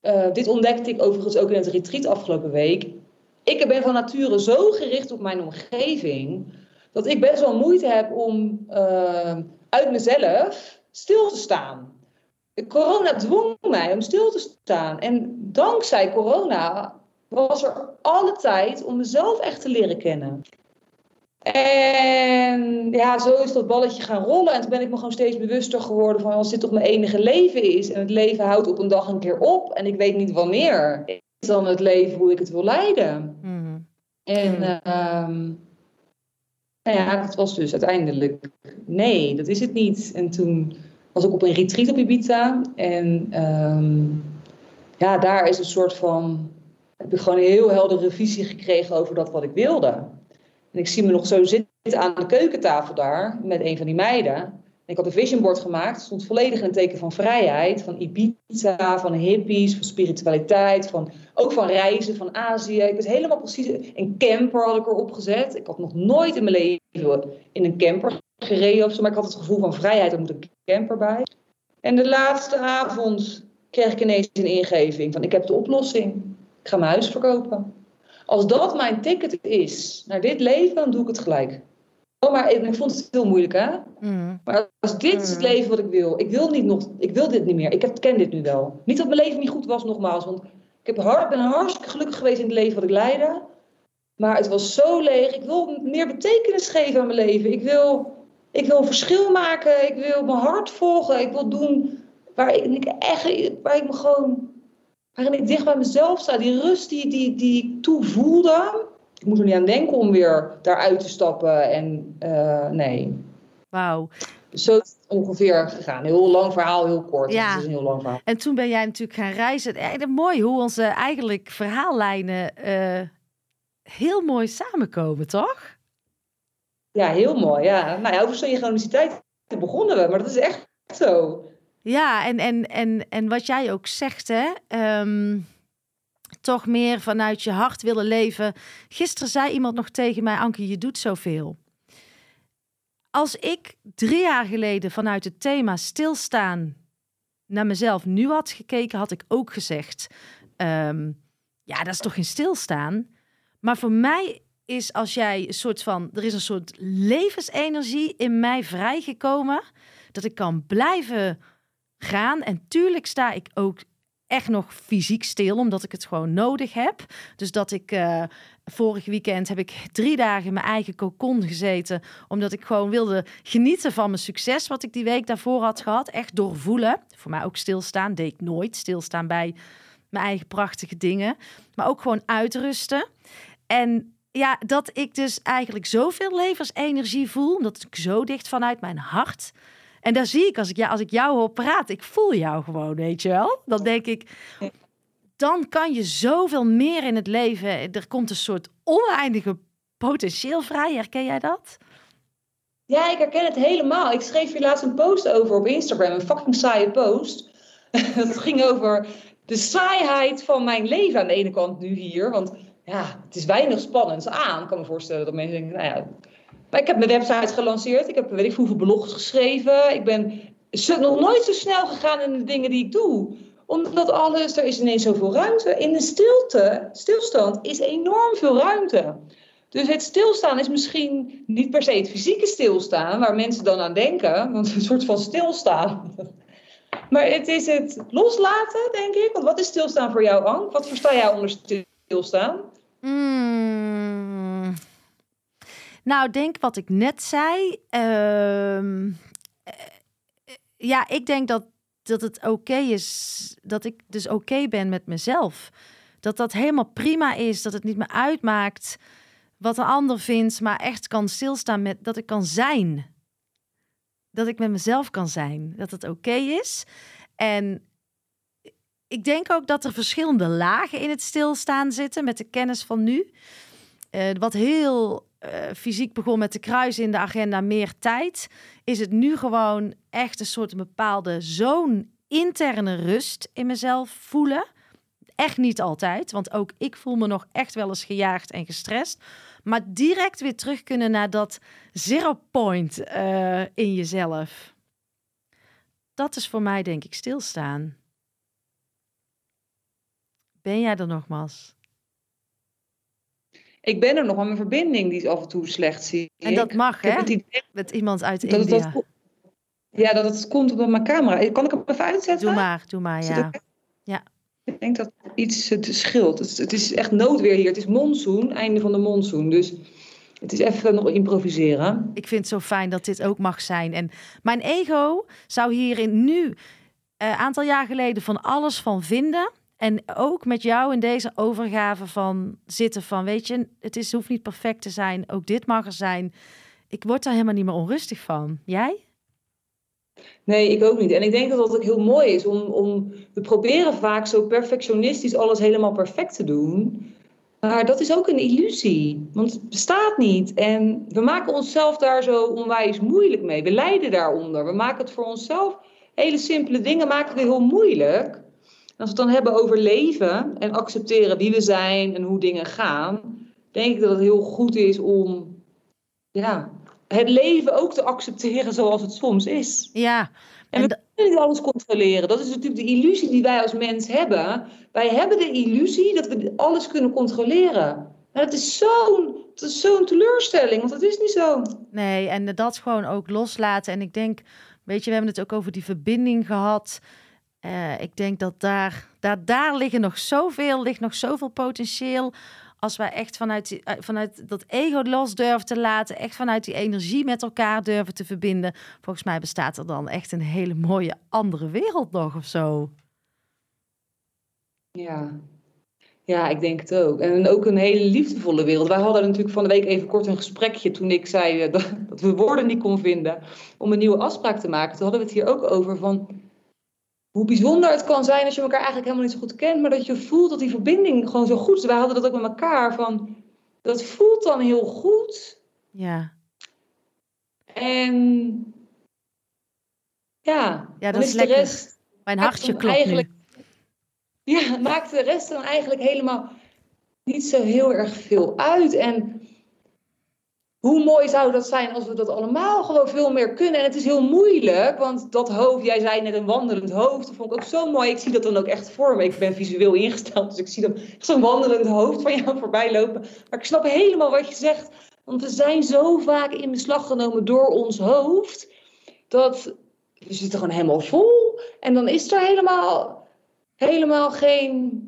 eh, dit ontdekte ik overigens ook in het retreat afgelopen week. Ik ben van nature zo gericht op mijn omgeving. Dat ik best wel moeite heb om eh, uit mezelf stil te staan. Corona dwong mij om stil te staan. En dankzij corona was er alle tijd om mezelf echt te leren kennen. En ja, zo is dat balletje gaan rollen. En toen ben ik me gewoon steeds bewuster geworden van als dit toch mijn enige leven is. En het leven houdt op een dag een keer op. En ik weet niet wanneer. Is dan het leven hoe ik het wil leiden. Mhm. En ehm, nou ja, het was dus uiteindelijk nee, dat is het niet. En toen was ik op een retreat op Ibiza. En ehm, ja, daar is een soort van... heb ik gewoon een heel heldere visie gekregen over dat wat ik wilde. En ik zie me nog zo zitten aan de keukentafel daar met een van die meiden. En ik had een vision board gemaakt. Het stond volledig in een teken van vrijheid. Van Ibiza, van hippies, van spiritualiteit. Van, ook van reizen, van Azië. Ik was helemaal precies... Een camper had ik erop gezet. Ik had nog nooit in mijn leven in een camper gereden of zo. Maar ik had het gevoel van vrijheid. Er moet een camper bij. En de laatste avond kreeg ik ineens een ingeving van... Ik heb de oplossing. Ik ga mijn huis verkopen. Als dat mijn ticket is naar dit leven, dan doe ik het gelijk. Oh, maar ik vond het heel moeilijk, hè? Mhm. Maar als dit is het leven wat ik wil, ik wil, niet nog, ik wil dit niet meer. Ik heb, ken dit nu wel. Niet dat mijn leven niet goed was, nogmaals. Want ik heb hard, ben hartstikke gelukkig geweest in het leven wat ik leidde. Maar het was zo leeg. Ik wil meer betekenis geven aan mijn leven. Ik wil, ik wil een verschil maken. Ik wil mijn hart volgen. Ik wil doen waar ik, echt, waar ik me gewoon waarin ik dicht bij mezelf sta. Die rust die, die, die ik toe voelde. Ik moet er niet aan denken om weer daaruit te stappen. En uh, nee. Wauw. Zo is het ongeveer gegaan. Heel lang verhaal, heel kort. Ja. Het is een heel lang verhaal. En toen ben jij natuurlijk gaan reizen. Echt mooi hoe onze eigenlijk verhaallijnen uh, heel mooi samenkomen, toch? Ja, heel mooi. Ja. Nou ja, over synchroniciteit begonnen we, maar dat is echt zo. Ja, en, en, en, en wat jij ook zegt, hè, um, toch meer vanuit je hart willen leven. Gisteren zei iemand nog tegen mij, Anke, je doet zoveel. Als ik drie jaar geleden vanuit het thema stilstaan naar mezelf nu had gekeken, had ik ook gezegd, um, ja, dat is toch geen stilstaan. Maar voor mij is als jij een soort van, er is een soort levensenergie in mij vrijgekomen, dat ik kan blijven gaan. En tuurlijk sta ik ook echt nog fysiek stil, omdat ik het gewoon nodig heb. Dus dat ik uh, vorig weekend heb ik drie dagen in mijn eigen cocon gezeten, omdat ik gewoon wilde genieten van mijn succes wat ik die week daarvoor had gehad. Echt doorvoelen. Voor mij ook stilstaan, deed ik nooit. Stilstaan bij mijn eigen prachtige dingen, maar ook gewoon uitrusten. En ja, dat ik dus eigenlijk zoveel levensenergie voel, omdat ik zo dicht vanuit mijn hart en daar zie ik als ik, ja, als ik jou hoor praten, ik voel jou gewoon, weet je wel. Dan denk ik, dan kan je zoveel meer in het leven. Er komt een soort oneindige potentieel vrij. Herken jij dat? Ja, ik herken het helemaal. Ik schreef hier laatst een post over op Instagram, een fucking saaie post. dat ging over de saaiheid van mijn leven aan de ene kant nu hier. Want ja, het is weinig spannends aan. Ik kan me voorstellen dat mensen denken, nou ja, maar ik heb mijn website gelanceerd. Ik heb weet ik hoeveel blogs geschreven. Ik ben nog nooit zo snel gegaan in de dingen die ik doe. Omdat alles, er is ineens zoveel ruimte. In de stilte, stilstand, is enorm veel ruimte. Dus het stilstaan is misschien niet per se het fysieke stilstaan, waar mensen dan aan denken. Want een soort van stilstaan. Maar het is het loslaten, denk ik. Want wat is stilstaan voor jou, Ank? Wat versta jij onder stilstaan? Mm. Nou, denk wat ik net zei. Uh, ja, ik denk dat, dat het oké is. Dat ik dus oké ben met mezelf. Dat dat helemaal prima is. Dat het niet meer uitmaakt wat een ander vindt. Maar echt kan stilstaan met dat ik kan zijn. Dat ik met mezelf kan zijn. Dat het oké is. En ik denk ook dat er verschillende lagen in het stilstaan zitten met de kennis van nu. Uh, wat heel uh, fysiek begon met de kruis in de agenda meer tijd, is het nu gewoon echt een soort bepaalde zo'n interne rust in mezelf voelen. Echt niet altijd, want ook ik voel me nog echt wel eens gejaagd en gestrest. Maar direct weer terug kunnen naar dat zero point uh, in jezelf. Dat is voor mij denk ik stilstaan. Ben jij er nogmaals? Ik ben er nog, maar mijn verbinding die is af en toe slecht, zie En dat mag, hè? Met iemand uit dat India. Dat, ja, dat het komt op mijn camera. Kan ik hem even uitzetten? Doe maar, doe maar, ja. Ja. Ik denk dat iets het scheelt. Het, het is echt noodweer hier. Het is monsoon, einde van de monsoon. Dus het is even nog improviseren. Ik vind het zo fijn dat dit ook mag zijn. En mijn ego zou hierin nu, een uh, aantal jaar geleden, van alles van vinden. En ook met jou in deze overgave van zitten van, weet je, het is, hoeft niet perfect te zijn. Ook dit mag er zijn. Ik word daar helemaal niet meer onrustig van. Jij? Nee, ik ook niet. En ik denk dat dat ook heel mooi is. Om, om, we proberen vaak zo perfectionistisch alles helemaal perfect te doen. Maar dat is ook een illusie. Want het bestaat niet. En we maken onszelf daar zo onwijs moeilijk mee. We lijden daaronder. We maken het voor onszelf. Hele simpele dingen maken we heel moeilijk. En als we het dan hebben over leven en accepteren wie we zijn en hoe dingen gaan, denk ik dat het heel goed is om ja, het leven ook te accepteren zoals het soms is. Ja. En, we kunnen niet alles controleren. Dat is natuurlijk de illusie die wij als mens hebben. Wij hebben de illusie dat we alles kunnen controleren. Maar dat is zo'n zo'n teleurstelling, want dat is niet zo. Nee, en dat gewoon ook loslaten. En ik denk, weet je, we hebben het ook over die verbinding gehad. Uh, ik denk dat daar, daar, daar liggen nog zoveel, ligt nog zoveel potentieel als wij echt vanuit, die, vanuit dat ego los durven te laten, echt vanuit die energie met elkaar durven te verbinden, volgens mij bestaat er dan echt een hele mooie andere wereld nog of zo. Ja. Ja, ik denk het ook. En ook een hele liefdevolle wereld. Wij hadden natuurlijk van de week even kort een gesprekje toen ik zei dat, dat we woorden niet kon vinden om een nieuwe afspraak te maken. Toen hadden we het hier ook over van hoe bijzonder het kan zijn als je elkaar eigenlijk helemaal niet zo goed kent, maar dat je voelt dat die verbinding gewoon zo goed is. Wij hadden dat ook met elkaar van, dat voelt dan heel goed. Ja. En ja, ja dat is, lekker. de rest. Mijn hartje klopt eigenlijk, nu. Ja, maakt de rest dan eigenlijk helemaal niet zo heel erg veel uit. En hoe mooi zou dat zijn als we dat allemaal gewoon veel meer kunnen? En het is heel moeilijk, want dat hoofd, jij zei net een wandelend hoofd, dat vond ik ook zo mooi. Ik zie dat dan ook echt voor me. Ik ben visueel ingesteld, dus ik zie dan zo'n wandelend hoofd van jou voorbij lopen. Maar ik snap helemaal wat je zegt, want we zijn zo vaak in beslag genomen door ons hoofd, dat we zitten gewoon helemaal vol. En dan is er helemaal, helemaal geen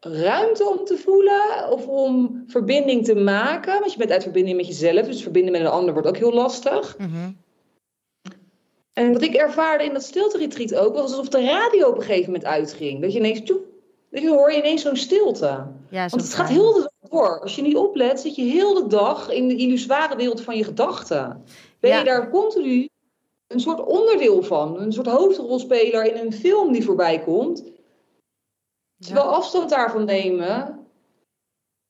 ruimte om te voelen of om verbinding te maken. Want je bent uit verbinding met jezelf, dus verbinden met een ander wordt ook heel lastig. Mhm. En wat ik ervaarde in dat stilte-retreat ook, was alsof de radio op een gegeven moment uitging. Dat je ineens, dat je hoor je ineens zo'n stilte. Ja, Want het gaat heel de dag door. Als je niet oplet, zit je heel de dag in de illusoire wereld van je gedachten. Ben Ja. je daar continu een soort onderdeel van, een soort hoofdrolspeler in een film die voorbij komt. Terwijl afstand daarvan nemen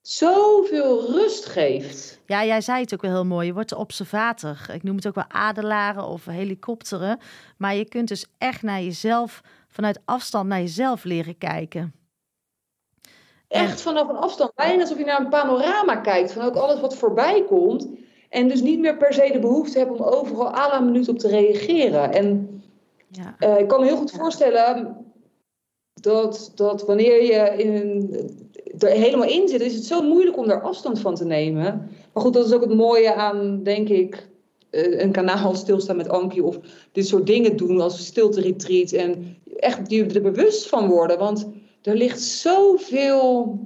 zoveel rust geeft. Ja, jij zei het ook wel heel mooi. Je wordt observator. Ik noem het ook wel adelaren of helikopteren. Maar je kunt dus echt naar jezelf, vanuit afstand naar jezelf leren kijken. Echt vanaf een afstand. Bijna alsof je naar een panorama kijkt van ook alles wat voorbij komt. En dus niet meer per se de behoefte hebt om overal à la minuut op te reageren. En Ja. eh, ik kan me heel goed voorstellen dat, dat wanneer je in er helemaal in zit, is het zo moeilijk om daar afstand van te nemen. Maar goed, dat is ook het mooie aan, denk ik, eh, een kanaal als stilstaan met Ankie of dit soort dingen doen als stilte retreat. En echt je er bewust van worden, want er ligt zoveel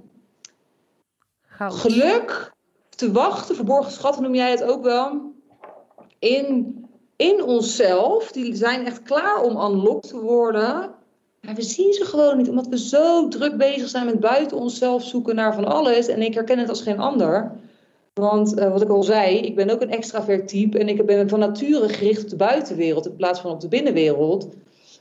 Goud. geluk te wachten, verborgen schatten noem jij het ook wel, in, in onszelf. Die zijn echt klaar om unlocked te worden. Maar we zien ze gewoon niet, omdat we zo druk bezig zijn met buiten onszelf zoeken naar van alles. En ik herken het als geen ander. Want eh, wat ik al zei, ik ben ook een extravert type en ik ben van nature gericht op de buitenwereld in plaats van op de binnenwereld.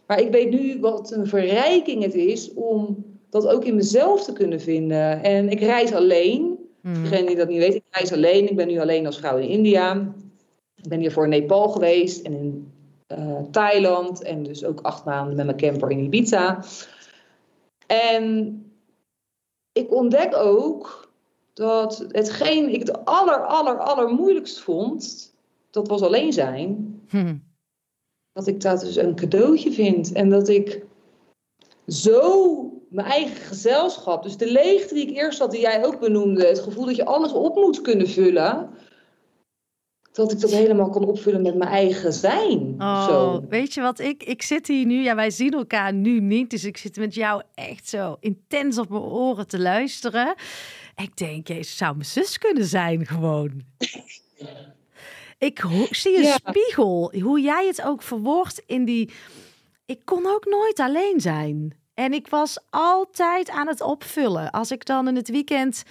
Maar ik weet nu wat een verrijking het is om dat ook in mezelf te kunnen vinden. En ik reis alleen. Mm. Degene die dat niet weet, ik reis alleen. Ik ben nu alleen als vrouw in India. Ik ben hier voor Nepal geweest en in uh, Thailand. En dus ook acht maanden met mijn camper in Ibiza. En ik ontdek ook dat hetgeen ik het aller, aller, aller moeilijkst vond, dat was alleen zijn. Hm. Dat ik dat dus een cadeautje vind. En dat ik zo mijn eigen gezelschap, dus de leegte die ik eerst had, die jij ook benoemde, het gevoel dat je alles op moet kunnen vullen, dat ik dat helemaal kan opvullen met mijn eigen zijn. Oh, zo. weet je wat ik? Ik zit hier nu, ja, wij zien elkaar nu niet, dus ik zit met jou echt zo intens op mijn oren te luisteren. Ik denk, je zou mijn zus kunnen zijn, gewoon. ik zie een spiegel, hoe jij het ook verwoordt in die. Ik kon ook nooit alleen zijn. En ik was altijd aan het opvullen. Als ik dan in het weekend.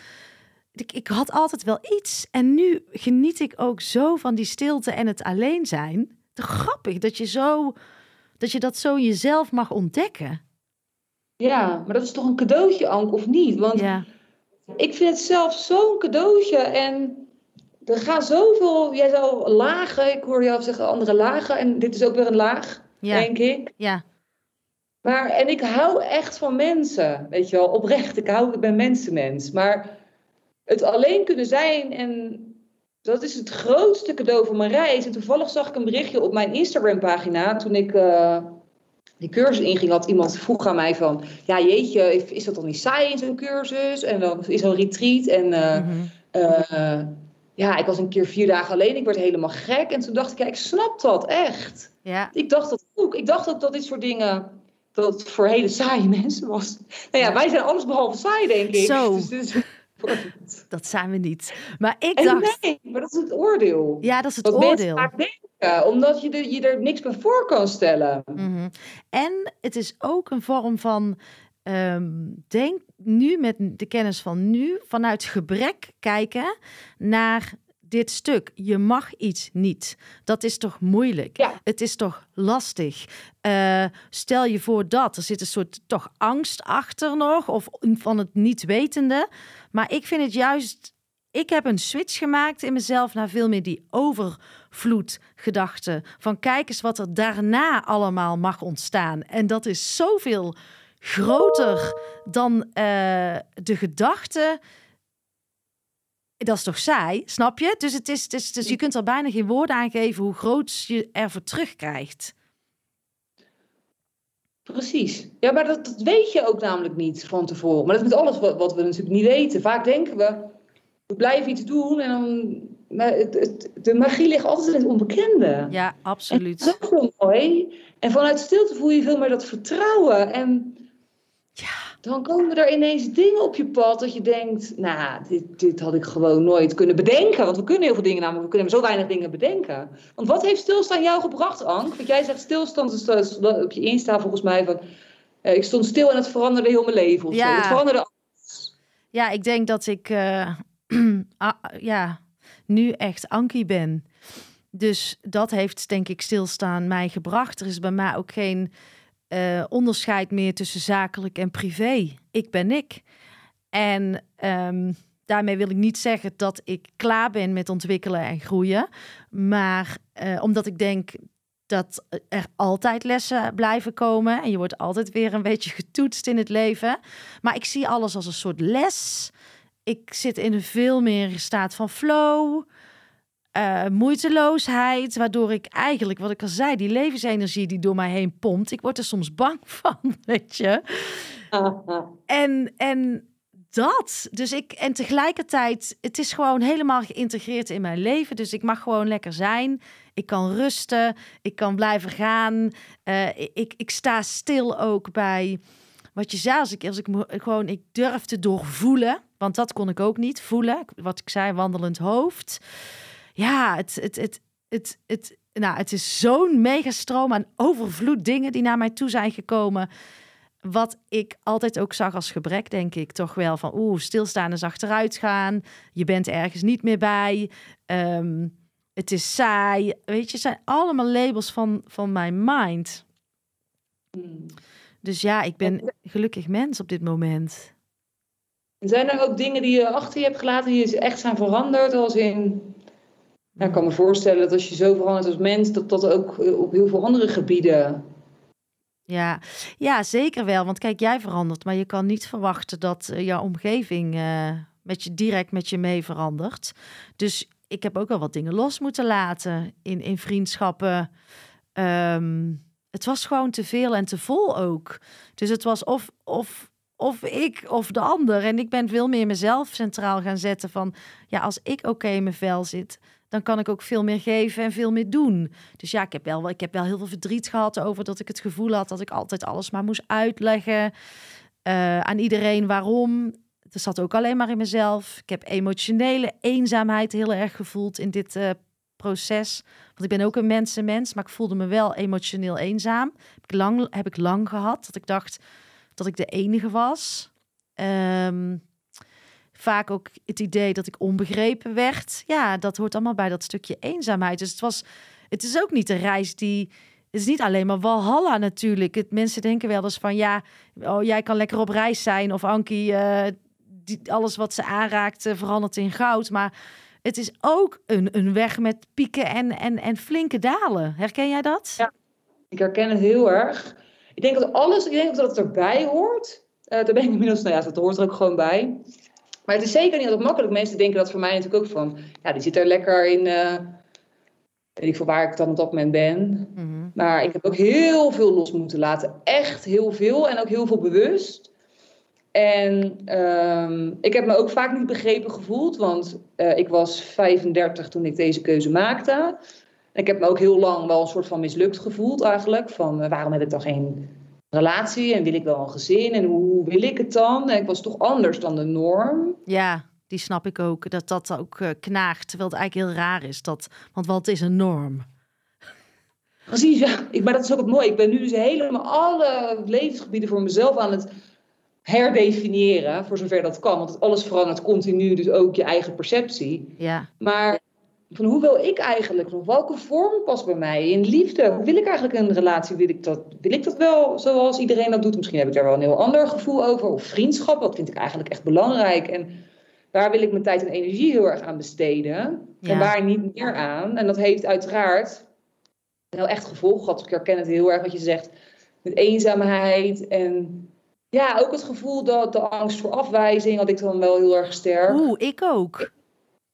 Ik, ik had altijd wel iets. En nu geniet ik ook zo van die stilte en het alleen zijn. Te grappig dat je, zo, dat je dat zo jezelf mag ontdekken. Ja, maar dat is toch een cadeautje, Ank, of niet? Want ja. ik vind het zelf zo'n cadeautje. En er gaan zoveel, jij zou lagen, ik hoor jou zeggen andere lagen. En dit is ook weer een laag, denk ik. Ja. Maar, en ik hou echt van mensen, weet je wel, oprecht. Ik hou, ik ben mensenmens. Maar het alleen kunnen zijn en dat is het grootste cadeau van mijn reis. En toevallig zag ik een berichtje op mijn Instagram-pagina toen ik uh, die cursus inging. Had iemand vroeg aan mij van, ja jeetje, is dat dan niet saai in zo'n cursus? En dan is zo'n retreat. En uh, ja, ik was een keer vier dagen alleen. Ik werd helemaal gek. En toen dacht ik, ja, ik snap dat echt. Ja. Ik dacht dat ook. Ik dacht dat, dat dit soort dingen dat het voor hele saaie mensen was. Nou ja, wij zijn alles behalve saai, denk ik. Zo. Dus, dat zijn we niet. Maar ik dacht... Nee, maar dat is het oordeel. Ja, dat is het Wat oordeel. Vaak denken, omdat je, er, je er niks bij voor kan stellen. Mm En het is ook een vorm van... Um, denk nu met de kennis van nu vanuit gebrek kijken naar dit stuk. Je mag iets niet. Dat is toch moeilijk? Ja. Het is toch lastig? Uh, stel je voor dat. Er zit een soort toch angst achter nog. Of van het niet wetende. Maar ik vind het juist... Ik heb een switch gemaakt in mezelf naar veel meer die overvloedgedachte. Van kijk eens wat er daarna allemaal mag ontstaan. En dat is zoveel groter dan uh, de gedachte dat is toch saai, snap je? Dus, het is, het is, dus je kunt er bijna geen woorden aan geven hoe groot je ervoor terugkrijgt. Precies. Ja, maar dat, dat, weet je ook namelijk niet van tevoren. Maar dat is met alles wat, wat, we natuurlijk niet weten. Vaak denken we, we blijven iets doen en dan... Maar het, het, de magie ligt altijd in het onbekende. Ja, absoluut. En dat is zo mooi. En vanuit stilte voel je veel meer dat vertrouwen. En ja dan komen er ineens dingen op je pad dat je denkt, nou, dit, dit had ik gewoon nooit kunnen bedenken. Want we kunnen heel veel dingen namelijk, we kunnen zo weinig dingen bedenken. Want wat heeft stilstaan jou gebracht, Ank? Want jij zegt stilstand, dus op je Insta volgens mij van, eh, ik stond stil en het veranderde heel mijn leven. Of ja. Het veranderde alles. Ja, ik denk dat ik uh, ja, nu echt Ankie ben. Dus dat heeft denk ik stilstaan mij gebracht. Er is bij mij ook geen uh, onderscheid meer tussen zakelijk en privé. Ik ben ik. En um, daarmee wil ik niet zeggen dat ik klaar ben met ontwikkelen en groeien. Maar uh, omdat ik denk dat er altijd lessen blijven komen. En je wordt altijd weer een beetje getoetst in het leven. Maar ik zie alles als een soort les. Ik zit in een veel meer staat van flow uh, moeiteloosheid, waardoor ik eigenlijk, wat ik al zei, die levensenergie die door mij heen pompt, ik word er soms bang van, weet je. En, en dat, dus ik, en tegelijkertijd, het is gewoon helemaal geïntegreerd in mijn leven, dus ik mag gewoon lekker zijn. Ik kan rusten, ik kan blijven gaan. Uh, ik, ik sta stil ook bij wat je zei, als ik, als ik gewoon, ik durf te doorvoelen, want dat kon ik ook niet voelen. Wat ik zei, wandelend hoofd ja, het, het, het, het, het, nou, het is zo'n megastroom aan overvloed dingen die naar mij toe zijn gekomen. Wat ik altijd ook zag als gebrek, denk ik toch wel van oeh, stilstaan is achteruit gaan. Je bent ergens niet meer bij. Ehm, het is saai. Weet je, zijn allemaal labels van, van mijn mind. Hmm. Dus ja, ik ben gelukkig mens op dit moment. En Zijn er ook dingen die je achter je hebt gelaten die echt zijn veranderd? Als in, nou, ik kan me voorstellen dat als je zo verandert als mens, dat dat ook eh, op heel veel andere gebieden. Ja, ja, zeker wel. Want kijk, jij verandert, maar je kan niet verwachten dat eh, jouw omgeving eh, met je, direct met je mee verandert. Dus ik heb ook wel wat dingen los moeten laten in, in vriendschappen. Ehm, het was gewoon te veel en te vol ook. Dus het was of, of, of ik of de ander. En ik ben veel meer mezelf centraal gaan zetten van... ja, als ik oké in mijn vel zit, dan kan ik ook veel meer geven en veel meer doen. Dus ja, ik heb wel, ik heb wel heel veel verdriet gehad over dat ik het gevoel had... dat ik altijd alles maar moest uitleggen eh, aan iedereen waarom. Het zat ook alleen maar in mezelf. Ik heb emotionele eenzaamheid heel erg gevoeld in dit uh, proces. Want ik ben ook een mensenmens, maar ik voelde me wel emotioneel eenzaam. Heb ik lang, heb ik lang gehad dat ik dacht dat ik de enige was. Um, vaak ook het idee dat ik onbegrepen werd. Ja, dat hoort allemaal bij dat stukje eenzaamheid. Dus het was, het is ook niet een reis die. Het is niet alleen maar Walhalla natuurlijk. Het, mensen denken wel eens van ja, oh, jij kan lekker op reis zijn. Of Ankie, uh, die, alles wat ze aanraakt uh, verandert in goud. Maar het is ook een, een weg met pieken en, en, en flinke dalen. Herken jij dat? Ja, ik herken het heel erg. Ik denk dat alles, ik denk dat het erbij hoort. Uh, daar ben ik inmiddels, nou ja, dat hoort er ook gewoon bij. Maar het is zeker niet altijd makkelijk. Mensen denken dat voor mij natuurlijk ook van, ja, die zit er lekker in, uh, weet ik veel waar ik dan op dat moment ben. Mm-hmm. Maar ik heb ook heel veel los moeten laten. Echt heel veel en ook heel veel bewust. En um, ik heb me ook vaak niet begrepen gevoeld, want uh, ik was 35 toen ik deze keuze maakte. Ik heb me ook heel lang wel een soort van mislukt gevoeld eigenlijk. Van uh, waarom heb ik dan geen relatie en wil ik wel een gezin en hoe wil ik het dan? Ik was toch anders dan de norm. Ja, die snap ik ook. Dat dat ook uh, knaagt, terwijl het eigenlijk heel raar is. Dat, want wat is een norm? Precies, ja. Ik, maar dat is ook het mooie. Ik ben nu dus helemaal alle levensgebieden voor mezelf aan het herdefiniëren, voor zover dat kan. Want alles verandert continu, dus ook je eigen perceptie. Ja. Maar van hoe wil ik eigenlijk nog? Welke vorm past bij mij? In liefde, hoe wil ik eigenlijk een relatie? Wil ik, dat, wil ik dat wel zoals iedereen dat doet? Misschien heb ik daar wel een heel ander gevoel over. Of vriendschap, dat vind ik eigenlijk echt belangrijk. En waar wil ik mijn tijd en energie heel erg aan besteden? En waar niet meer aan? En dat heeft uiteraard wel echt gevolgen gehad. Ik herken het heel erg wat je zegt. Met eenzaamheid en ja, ook het gevoel dat de angst voor afwijzing had ik dan wel heel erg sterk. Oeh, ik ook.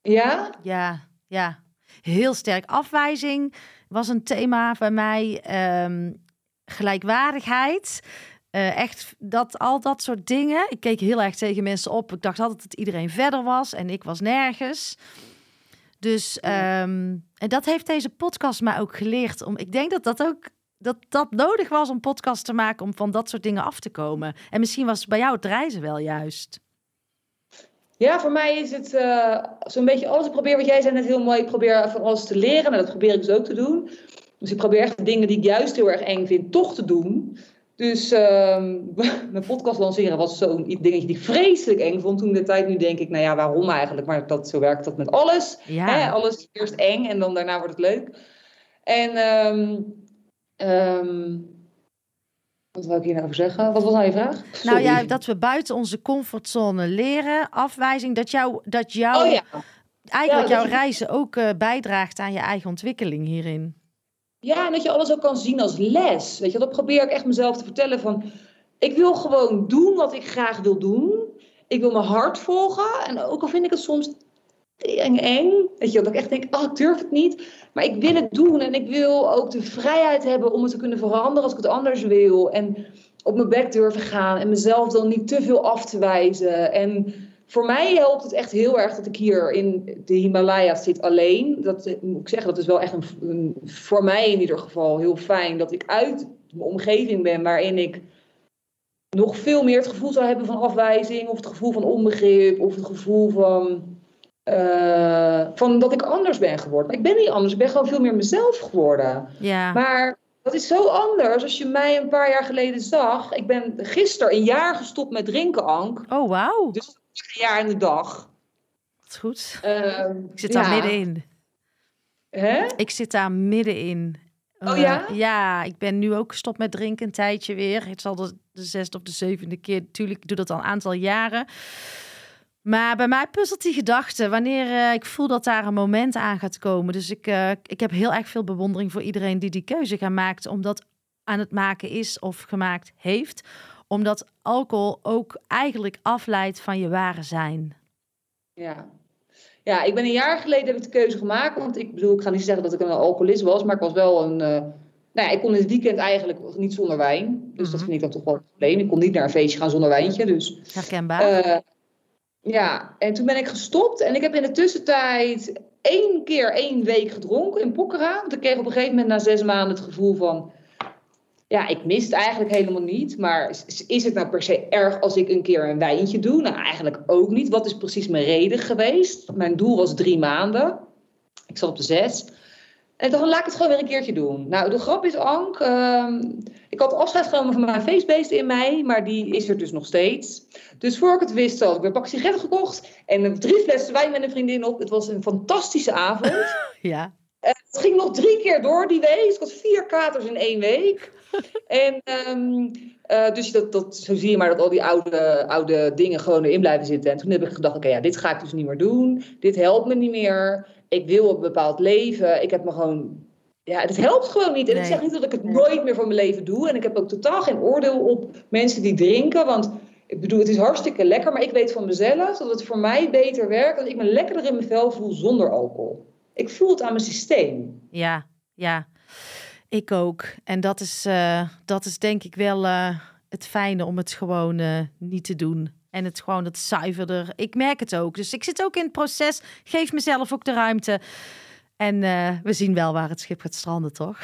Ja? Ja, ja. Heel sterk. Afwijzing was een thema bij mij. Um, gelijkwaardigheid. Uh, echt dat, al dat soort dingen. Ik keek heel erg tegen mensen op. Ik dacht altijd dat iedereen verder was en ik was nergens. Dus um, en dat heeft deze podcast mij ook geleerd. Om, ik denk dat dat ook dat dat nodig was om podcast te maken om van dat soort dingen af te komen. En misschien was het bij jou het reizen wel juist. Ja, voor mij is het uh, zo'n beetje alles. Ik probeer, wat jij zei net heel mooi, ik probeer van alles te leren. En dat probeer ik dus ook te doen. Dus ik probeer echt de dingen die ik juist heel erg eng vind, toch te doen. Dus uh, mijn podcast lanceren was zo'n dingetje die ik vreselijk eng vond toen de tijd. Nu denk ik, nou ja, waarom eigenlijk? Maar dat, zo werkt dat met alles. Ja. Hè? Alles is eerst eng en dan daarna wordt het leuk. En... Um, Um, wat wil ik hier nou over zeggen? Wat was nou je vraag? Sorry. Nou ja, dat we buiten onze comfortzone leren, afwijzing, dat, jou, dat jou, oh, ja. eigenlijk ja, jouw reizen ook uh, bijdraagt aan je eigen ontwikkeling hierin. Ja, en dat je alles ook kan zien als les. Weet je, dat probeer ik echt mezelf te vertellen van, ik wil gewoon doen wat ik graag wil doen. Ik wil mijn hart volgen. En ook al vind ik het soms eng, eng. Weet je, dat ik echt denk, oh, ik durf het niet. Maar ik wil het doen en ik wil ook de vrijheid hebben om het te kunnen veranderen als ik het anders wil. En op mijn bek durven gaan en mezelf dan niet te veel af te wijzen. En voor mij helpt het echt heel erg dat ik hier in de Himalaya zit alleen. Dat moet ik zeggen, dat is wel echt een, een, voor mij in ieder geval heel fijn. Dat ik uit mijn omgeving ben waarin ik nog veel meer het gevoel zou hebben van afwijzing. Of het gevoel van onbegrip. Of het gevoel van uh, van dat ik anders ben geworden. Maar ik ben niet anders, ik ben gewoon veel meer mezelf geworden. Ja. Maar dat is zo anders als je mij een paar jaar geleden zag. Ik ben gisteren een jaar gestopt met drinken, Ank. Oh, wauw. Dus een jaar in de dag. Dat is goed. Uh, ik zit daar ja. middenin. Hè? Ik zit daar middenin. Oh Eh, ja? ja, ik ben nu ook gestopt met drinken een tijdje weer. Het zal de, de zesde of de zevende keer. Natuurlijk, ik doe dat al een aantal jaren. Maar bij mij puzzelt die gedachte wanneer eh, ik voel dat daar een moment aan gaat komen. Dus ik, eh, ik heb heel erg veel bewondering voor iedereen die die keuze gaat maken. Omdat aan het maken is of gemaakt heeft. Omdat alcohol ook eigenlijk afleidt van je ware zijn. Ja. Ja, ik ben een jaar geleden heb ik de keuze gemaakt. Want ik bedoel, ik ga niet zeggen dat ik een alcoholist was, maar ik was wel een. eh, nou ja, ik kon in het weekend eigenlijk niet zonder wijn. Dus dat Mhm. vind ik dan toch wel een probleem. Ik kon niet naar een feestje gaan zonder wijntje. Dus Herkenbaar? Ja, en toen ben ik gestopt en ik heb in de tussentijd één keer één week gedronken in Pokkera. Want ik kreeg op een gegeven moment na zes maanden het gevoel van... Ja, ik mis het eigenlijk helemaal niet. Maar is het nou per se erg als ik een keer een wijntje doe? Nou, eigenlijk ook niet. Wat is precies mijn reden geweest? Mijn doel was drie maanden. Ik zat op de zes. En dacht, laat ik het gewoon weer een keertje doen. Nou, de grap is, Ank, ehm, ik had afscheid genomen van mijn feestbeest in mei, maar die is er dus nog steeds. Dus voor ik het wist, had ik weer een pak sigaretten gekocht en drie flessen wijn met een vriendin op. Het was een fantastische avond. ja. Het ging nog drie keer door die week. Ik had vier katers in één week. En ehm, eh, dus dat, dat, zo zie je maar dat al die oude, oude dingen gewoon erin blijven zitten. En toen heb ik gedacht, oké, ja, dit ga ik dus niet meer doen. Dit helpt me niet meer. Ik wil een bepaald leven. Ik heb me gewoon... Ja, het helpt gewoon niet. En ik zeg niet dat ik het nooit meer van mijn leven doe. En ik heb ook totaal geen oordeel op mensen die drinken. Want ik bedoel, het is hartstikke lekker. Maar ik weet van mezelf dat het voor mij beter werkt... als ik me lekkerder in mijn vel voel zonder alcohol. Ik voel het aan mijn systeem. Ja, ja. Ik ook. En dat is, eh, dat is denk ik wel eh, het fijne om het gewoon eh, niet te doen. En het gewoon het zuiverder. Ik merk het ook. Dus ik zit ook in het proces. Geef mezelf ook de ruimte. En eh, we zien wel waar het schip gaat stranden, toch?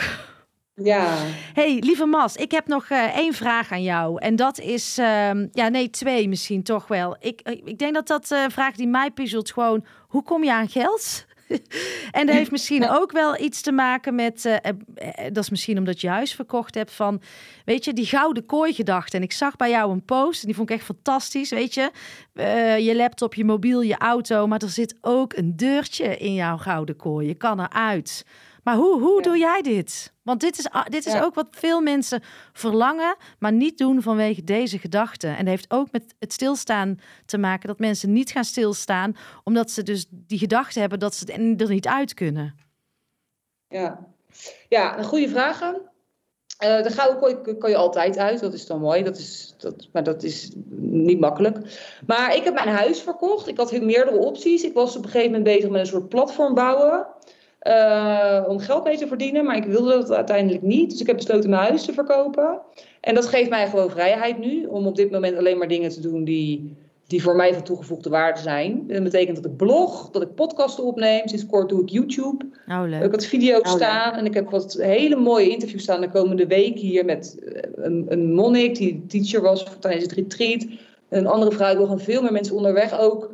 Ja. hey, lieve Mas, ik heb nog eh, één vraag aan jou. En dat is, ehm, ja, nee, twee misschien toch wel. Ik, ik denk dat dat eh, een vraag die mij puzzelt gewoon, hoe kom je aan geld? en dat heeft misschien ook wel iets te maken met, eh, eh, eh, dat is misschien omdat je huis verkocht hebt van, weet je, die gouden kooi gedachte. En ik zag bij jou een post en die vond ik echt fantastisch, weet je. Je laptop, je mobiel, je auto, maar er zit ook een deurtje in jouw gouden kooi. Je kan eruit. Maar hoe, hoe doe jij dit? Want dit is, dit is ook wat veel mensen verlangen, maar niet doen vanwege deze gedachten. En dat heeft ook met het stilstaan te maken, dat mensen niet gaan stilstaan, omdat ze dus die gedachte hebben dat ze er niet uit kunnen. Ja, ja een goede vragen. Eh de gouden kooi kan je altijd uit, dat is dan mooi. Dat is, dat, maar dat is niet makkelijk. Maar ik heb mijn huis verkocht. Ik had meerdere opties. Ik was op een gegeven moment bezig met een soort platform bouwen. Eh, om geld mee te verdienen, maar ik wilde dat uiteindelijk niet. Dus ik heb besloten mijn huis te verkopen. En dat geeft mij gewoon vrijheid nu om op dit moment alleen maar dingen te doen die, die voor mij van toegevoegde waarde zijn. Dat betekent dat ik blog, dat ik podcasten opneem. Sinds kort doe ik YouTube. Oh, Ik leuk. heb wat video's Oh, staan en ik heb wat hele mooie interviews staan de komende week hier met eh, een, een monnik die teacher was tijdens het retreat. En een andere vrouw, ik wil gewoon veel meer mensen onderweg ook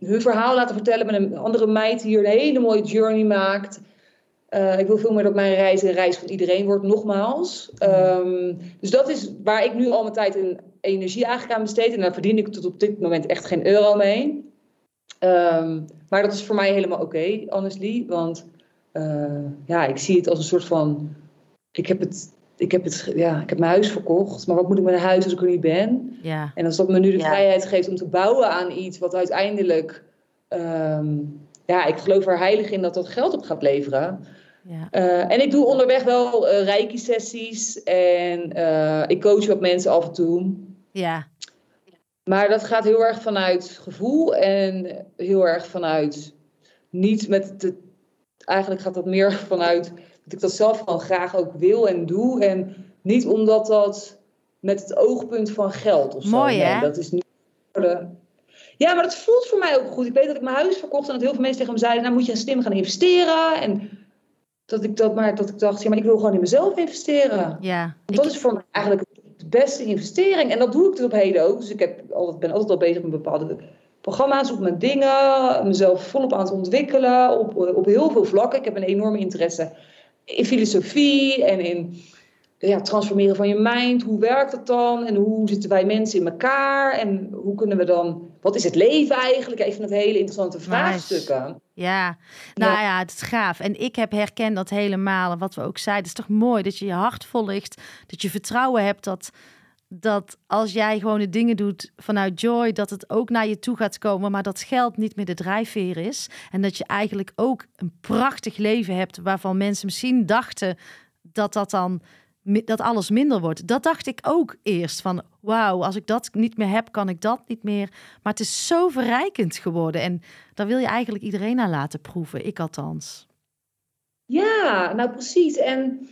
hun verhaal laten vertellen met een andere meid die hier een hele mooie journey maakt. Eh, ik wil veel meer dat mijn reis een reis van iedereen wordt, nogmaals. Ehm, dus dat is waar ik nu al mijn tijd en energie eigenlijk aan besteed. En daar verdien ik tot op dit moment echt geen euro mee. Ehm, maar dat is voor mij helemaal oké, honestly. Want eh, ja, ik zie het als een soort van. Ik heb, het, ik, heb het, ja, ik heb mijn huis verkocht, maar wat moet ik met een huis als ik er niet ben? Ja, En als dat me nu de Ja. vrijheid geeft om te bouwen aan iets wat uiteindelijk. ehm, ja, ik geloof er heilig in dat dat geld op gaat leveren. ja, Eh, en ik doe onderweg wel eh reiki-sessies en eh, ik coach wat mensen af en toe. ja, Maar dat gaat heel erg vanuit gevoel en heel erg vanuit niet met de. Eigenlijk gaat dat meer vanuit dat ik dat zelf gewoon graag ook wil en doe. En niet omdat dat met het oogpunt van geld of zo. Mooi, Nee, hè? dat is niet. Ja, maar dat voelt voor mij ook goed. Ik weet dat ik mijn huis verkocht en dat heel veel mensen tegen me zeiden: Nou, moet je slim gaan investeren. En dat ik dat maar dat ik dacht: Ja, maar ik wil gewoon in mezelf investeren. ja. Dat is voor mij eigenlijk de beste investering. En dat doe ik tot op heden ook. Dus ik heb altijd, ben altijd al bezig met bepaalde programma's, op mijn dingen. Mezelf volop aan het ontwikkelen. Op, op heel veel vlakken. Ik heb een enorme interesse in filosofie en in ja, transformeren van je mind. Hoe werkt dat dan? En hoe zitten wij mensen in elkaar? En hoe kunnen we dan wat is het leven eigenlijk? Even het hele interessante vraagstukken. Ja, nou ja. het is gaaf. En ik heb herkend dat helemaal. Wat we ook zeiden, het is toch mooi dat je je hart volgt. Dat je vertrouwen hebt dat, dat als jij gewoon de dingen doet vanuit joy, dat het ook naar je toe gaat komen. Maar dat geld niet meer de drijfveer is. En dat je eigenlijk ook een prachtig leven hebt waarvan mensen misschien dachten dat dat dan dat alles minder wordt. Dat dacht ik ook eerst van wauw, als ik dat niet meer heb, kan ik dat niet meer. Maar het is zo verrijkend geworden en daar wil je eigenlijk iedereen aan laten proeven, ik althans. Ja, nou precies. En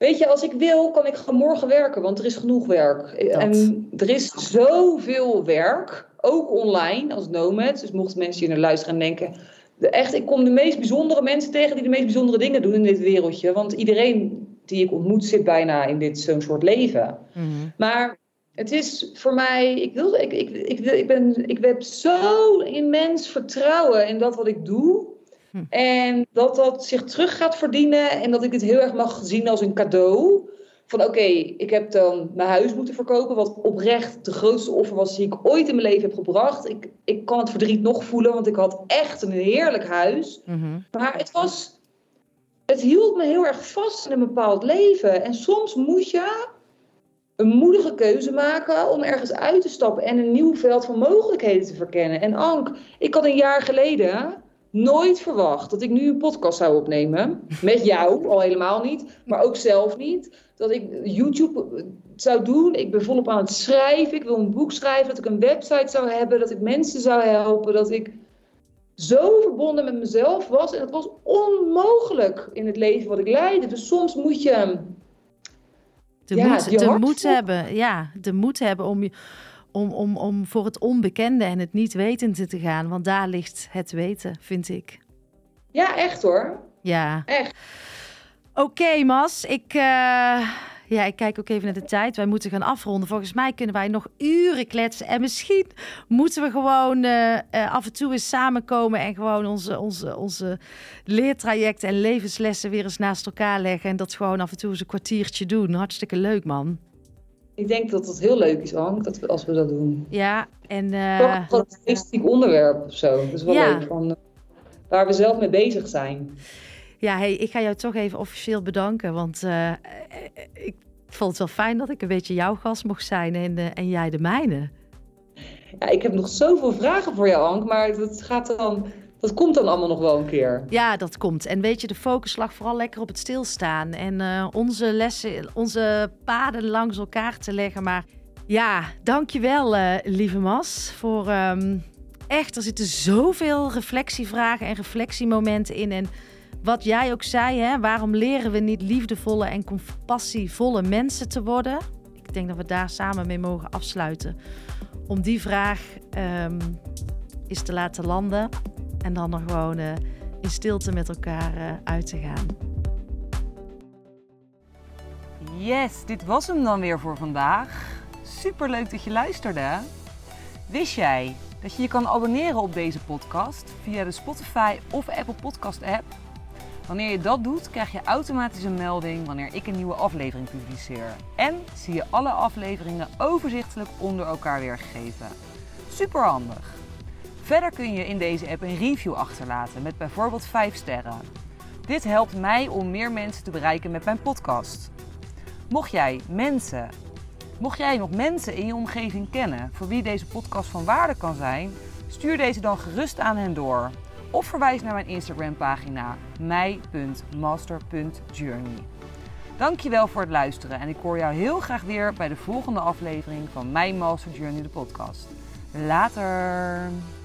weet je, als ik wil, kan ik morgen werken, want er is genoeg werk. En er is zoveel werk, ook online als nomad. Dus mochten mensen hier naar luisteren en denken, echt, ik kom de meest bijzondere mensen tegen die de meest bijzondere dingen doen in dit wereldje. Want iedereen die ik ontmoet zit bijna in dit zo'n soort leven. Mhm. Maar het is voor mij, ik, wil, ik, ik, ik, ik, ben, ik heb zo immens vertrouwen in dat wat ik doe. Hm. En dat dat zich terug gaat verdienen en dat ik het heel erg mag zien als een cadeau. Van oké, ik heb dan mijn huis moeten verkopen, wat oprecht de grootste offer was die ik ooit in mijn leven heb gebracht. Ik, ik kan het verdriet nog voelen, want ik had echt een heerlijk huis. Mhm. Maar het was het hield me heel erg vast in een bepaald leven. En soms moet je een moedige keuze maken om ergens uit te stappen en een nieuw veld van mogelijkheden te verkennen. En Ank, ik had een jaar geleden nooit verwacht dat ik nu een podcast zou opnemen. Met jou, al helemaal niet, maar ook zelf niet. Dat ik YouTube zou doen. Ik ben volop aan het schrijven. Ik wil een boek schrijven. Dat ik een website zou hebben. Dat ik mensen zou helpen. Dat ik zo verbonden met mezelf was. En het was onmogelijk in het leven wat ik leidde. Dus soms moet je. De, ja, moed, de moed hebben, ja, de moed hebben om, om, om, om voor het onbekende en het niet wetende te gaan. Want daar ligt het weten, vind ik. Ja, echt hoor. Ja. Echt. Oké, Mas. Ik. Uh ja, ik kijk ook even naar de tijd. Wij moeten gaan afronden. Volgens mij kunnen wij nog uren kletsen. En misschien moeten we gewoon uh, af en toe eens samenkomen en gewoon onze, onze, onze leertrajecten en levenslessen weer eens naast elkaar leggen. En dat gewoon af en toe eens een kwartiertje doen. Hartstikke leuk, man. Ik denk dat het heel leuk is, Ank, dat we, als we dat doen. Ja, en... Uh... Toch een specifiek onderwerp of zo. Dat is wel leuk, van, waar we zelf mee bezig zijn. Ja, hey, ik ga jou toch even officieel bedanken. Want uh, ik vond het wel fijn dat ik een beetje jouw gast mocht zijn en, uh, en jij de mijne. Ja, ik heb nog zoveel vragen voor jou, Ank. Maar dat, gaat dan, dat komt dan allemaal nog wel een keer. Ja, dat komt. En weet je, de focus lag vooral lekker op het stilstaan. En uh, onze lessen, onze paden langs elkaar te leggen. Maar ja, dankjewel, uh, lieve Mas, voor... Um, echt, er zitten zoveel reflectievragen en reflectiemomenten in. En wat jij ook zei, hè, waarom leren we niet liefdevolle en compassievolle mensen te worden? Ik denk dat we daar samen mee mogen afsluiten. Om die vraag um, eens te laten landen en dan nog gewoon uh, in stilte met elkaar uh, uit te gaan. Yes, dit was hem dan weer voor vandaag. Super leuk dat je luisterde. Wist jij dat je je kan abonneren op deze podcast via de Spotify of Apple Podcast app? Wanneer je dat doet, krijg je automatisch een melding wanneer ik een nieuwe aflevering publiceer. En zie je alle afleveringen overzichtelijk onder elkaar weergegeven. Super handig. Verder kun je in deze app een review achterlaten met bijvoorbeeld 5 sterren. Dit helpt mij om meer mensen te bereiken met mijn podcast. Mocht jij mensen, mocht jij nog mensen in je omgeving kennen voor wie deze podcast van waarde kan zijn, stuur deze dan gerust aan hen door of verwijs naar mijn Instagram pagina mij.master.journey. Dankjewel voor het luisteren en ik hoor jou heel graag weer bij de volgende aflevering van Mijn Master Journey de podcast. Later!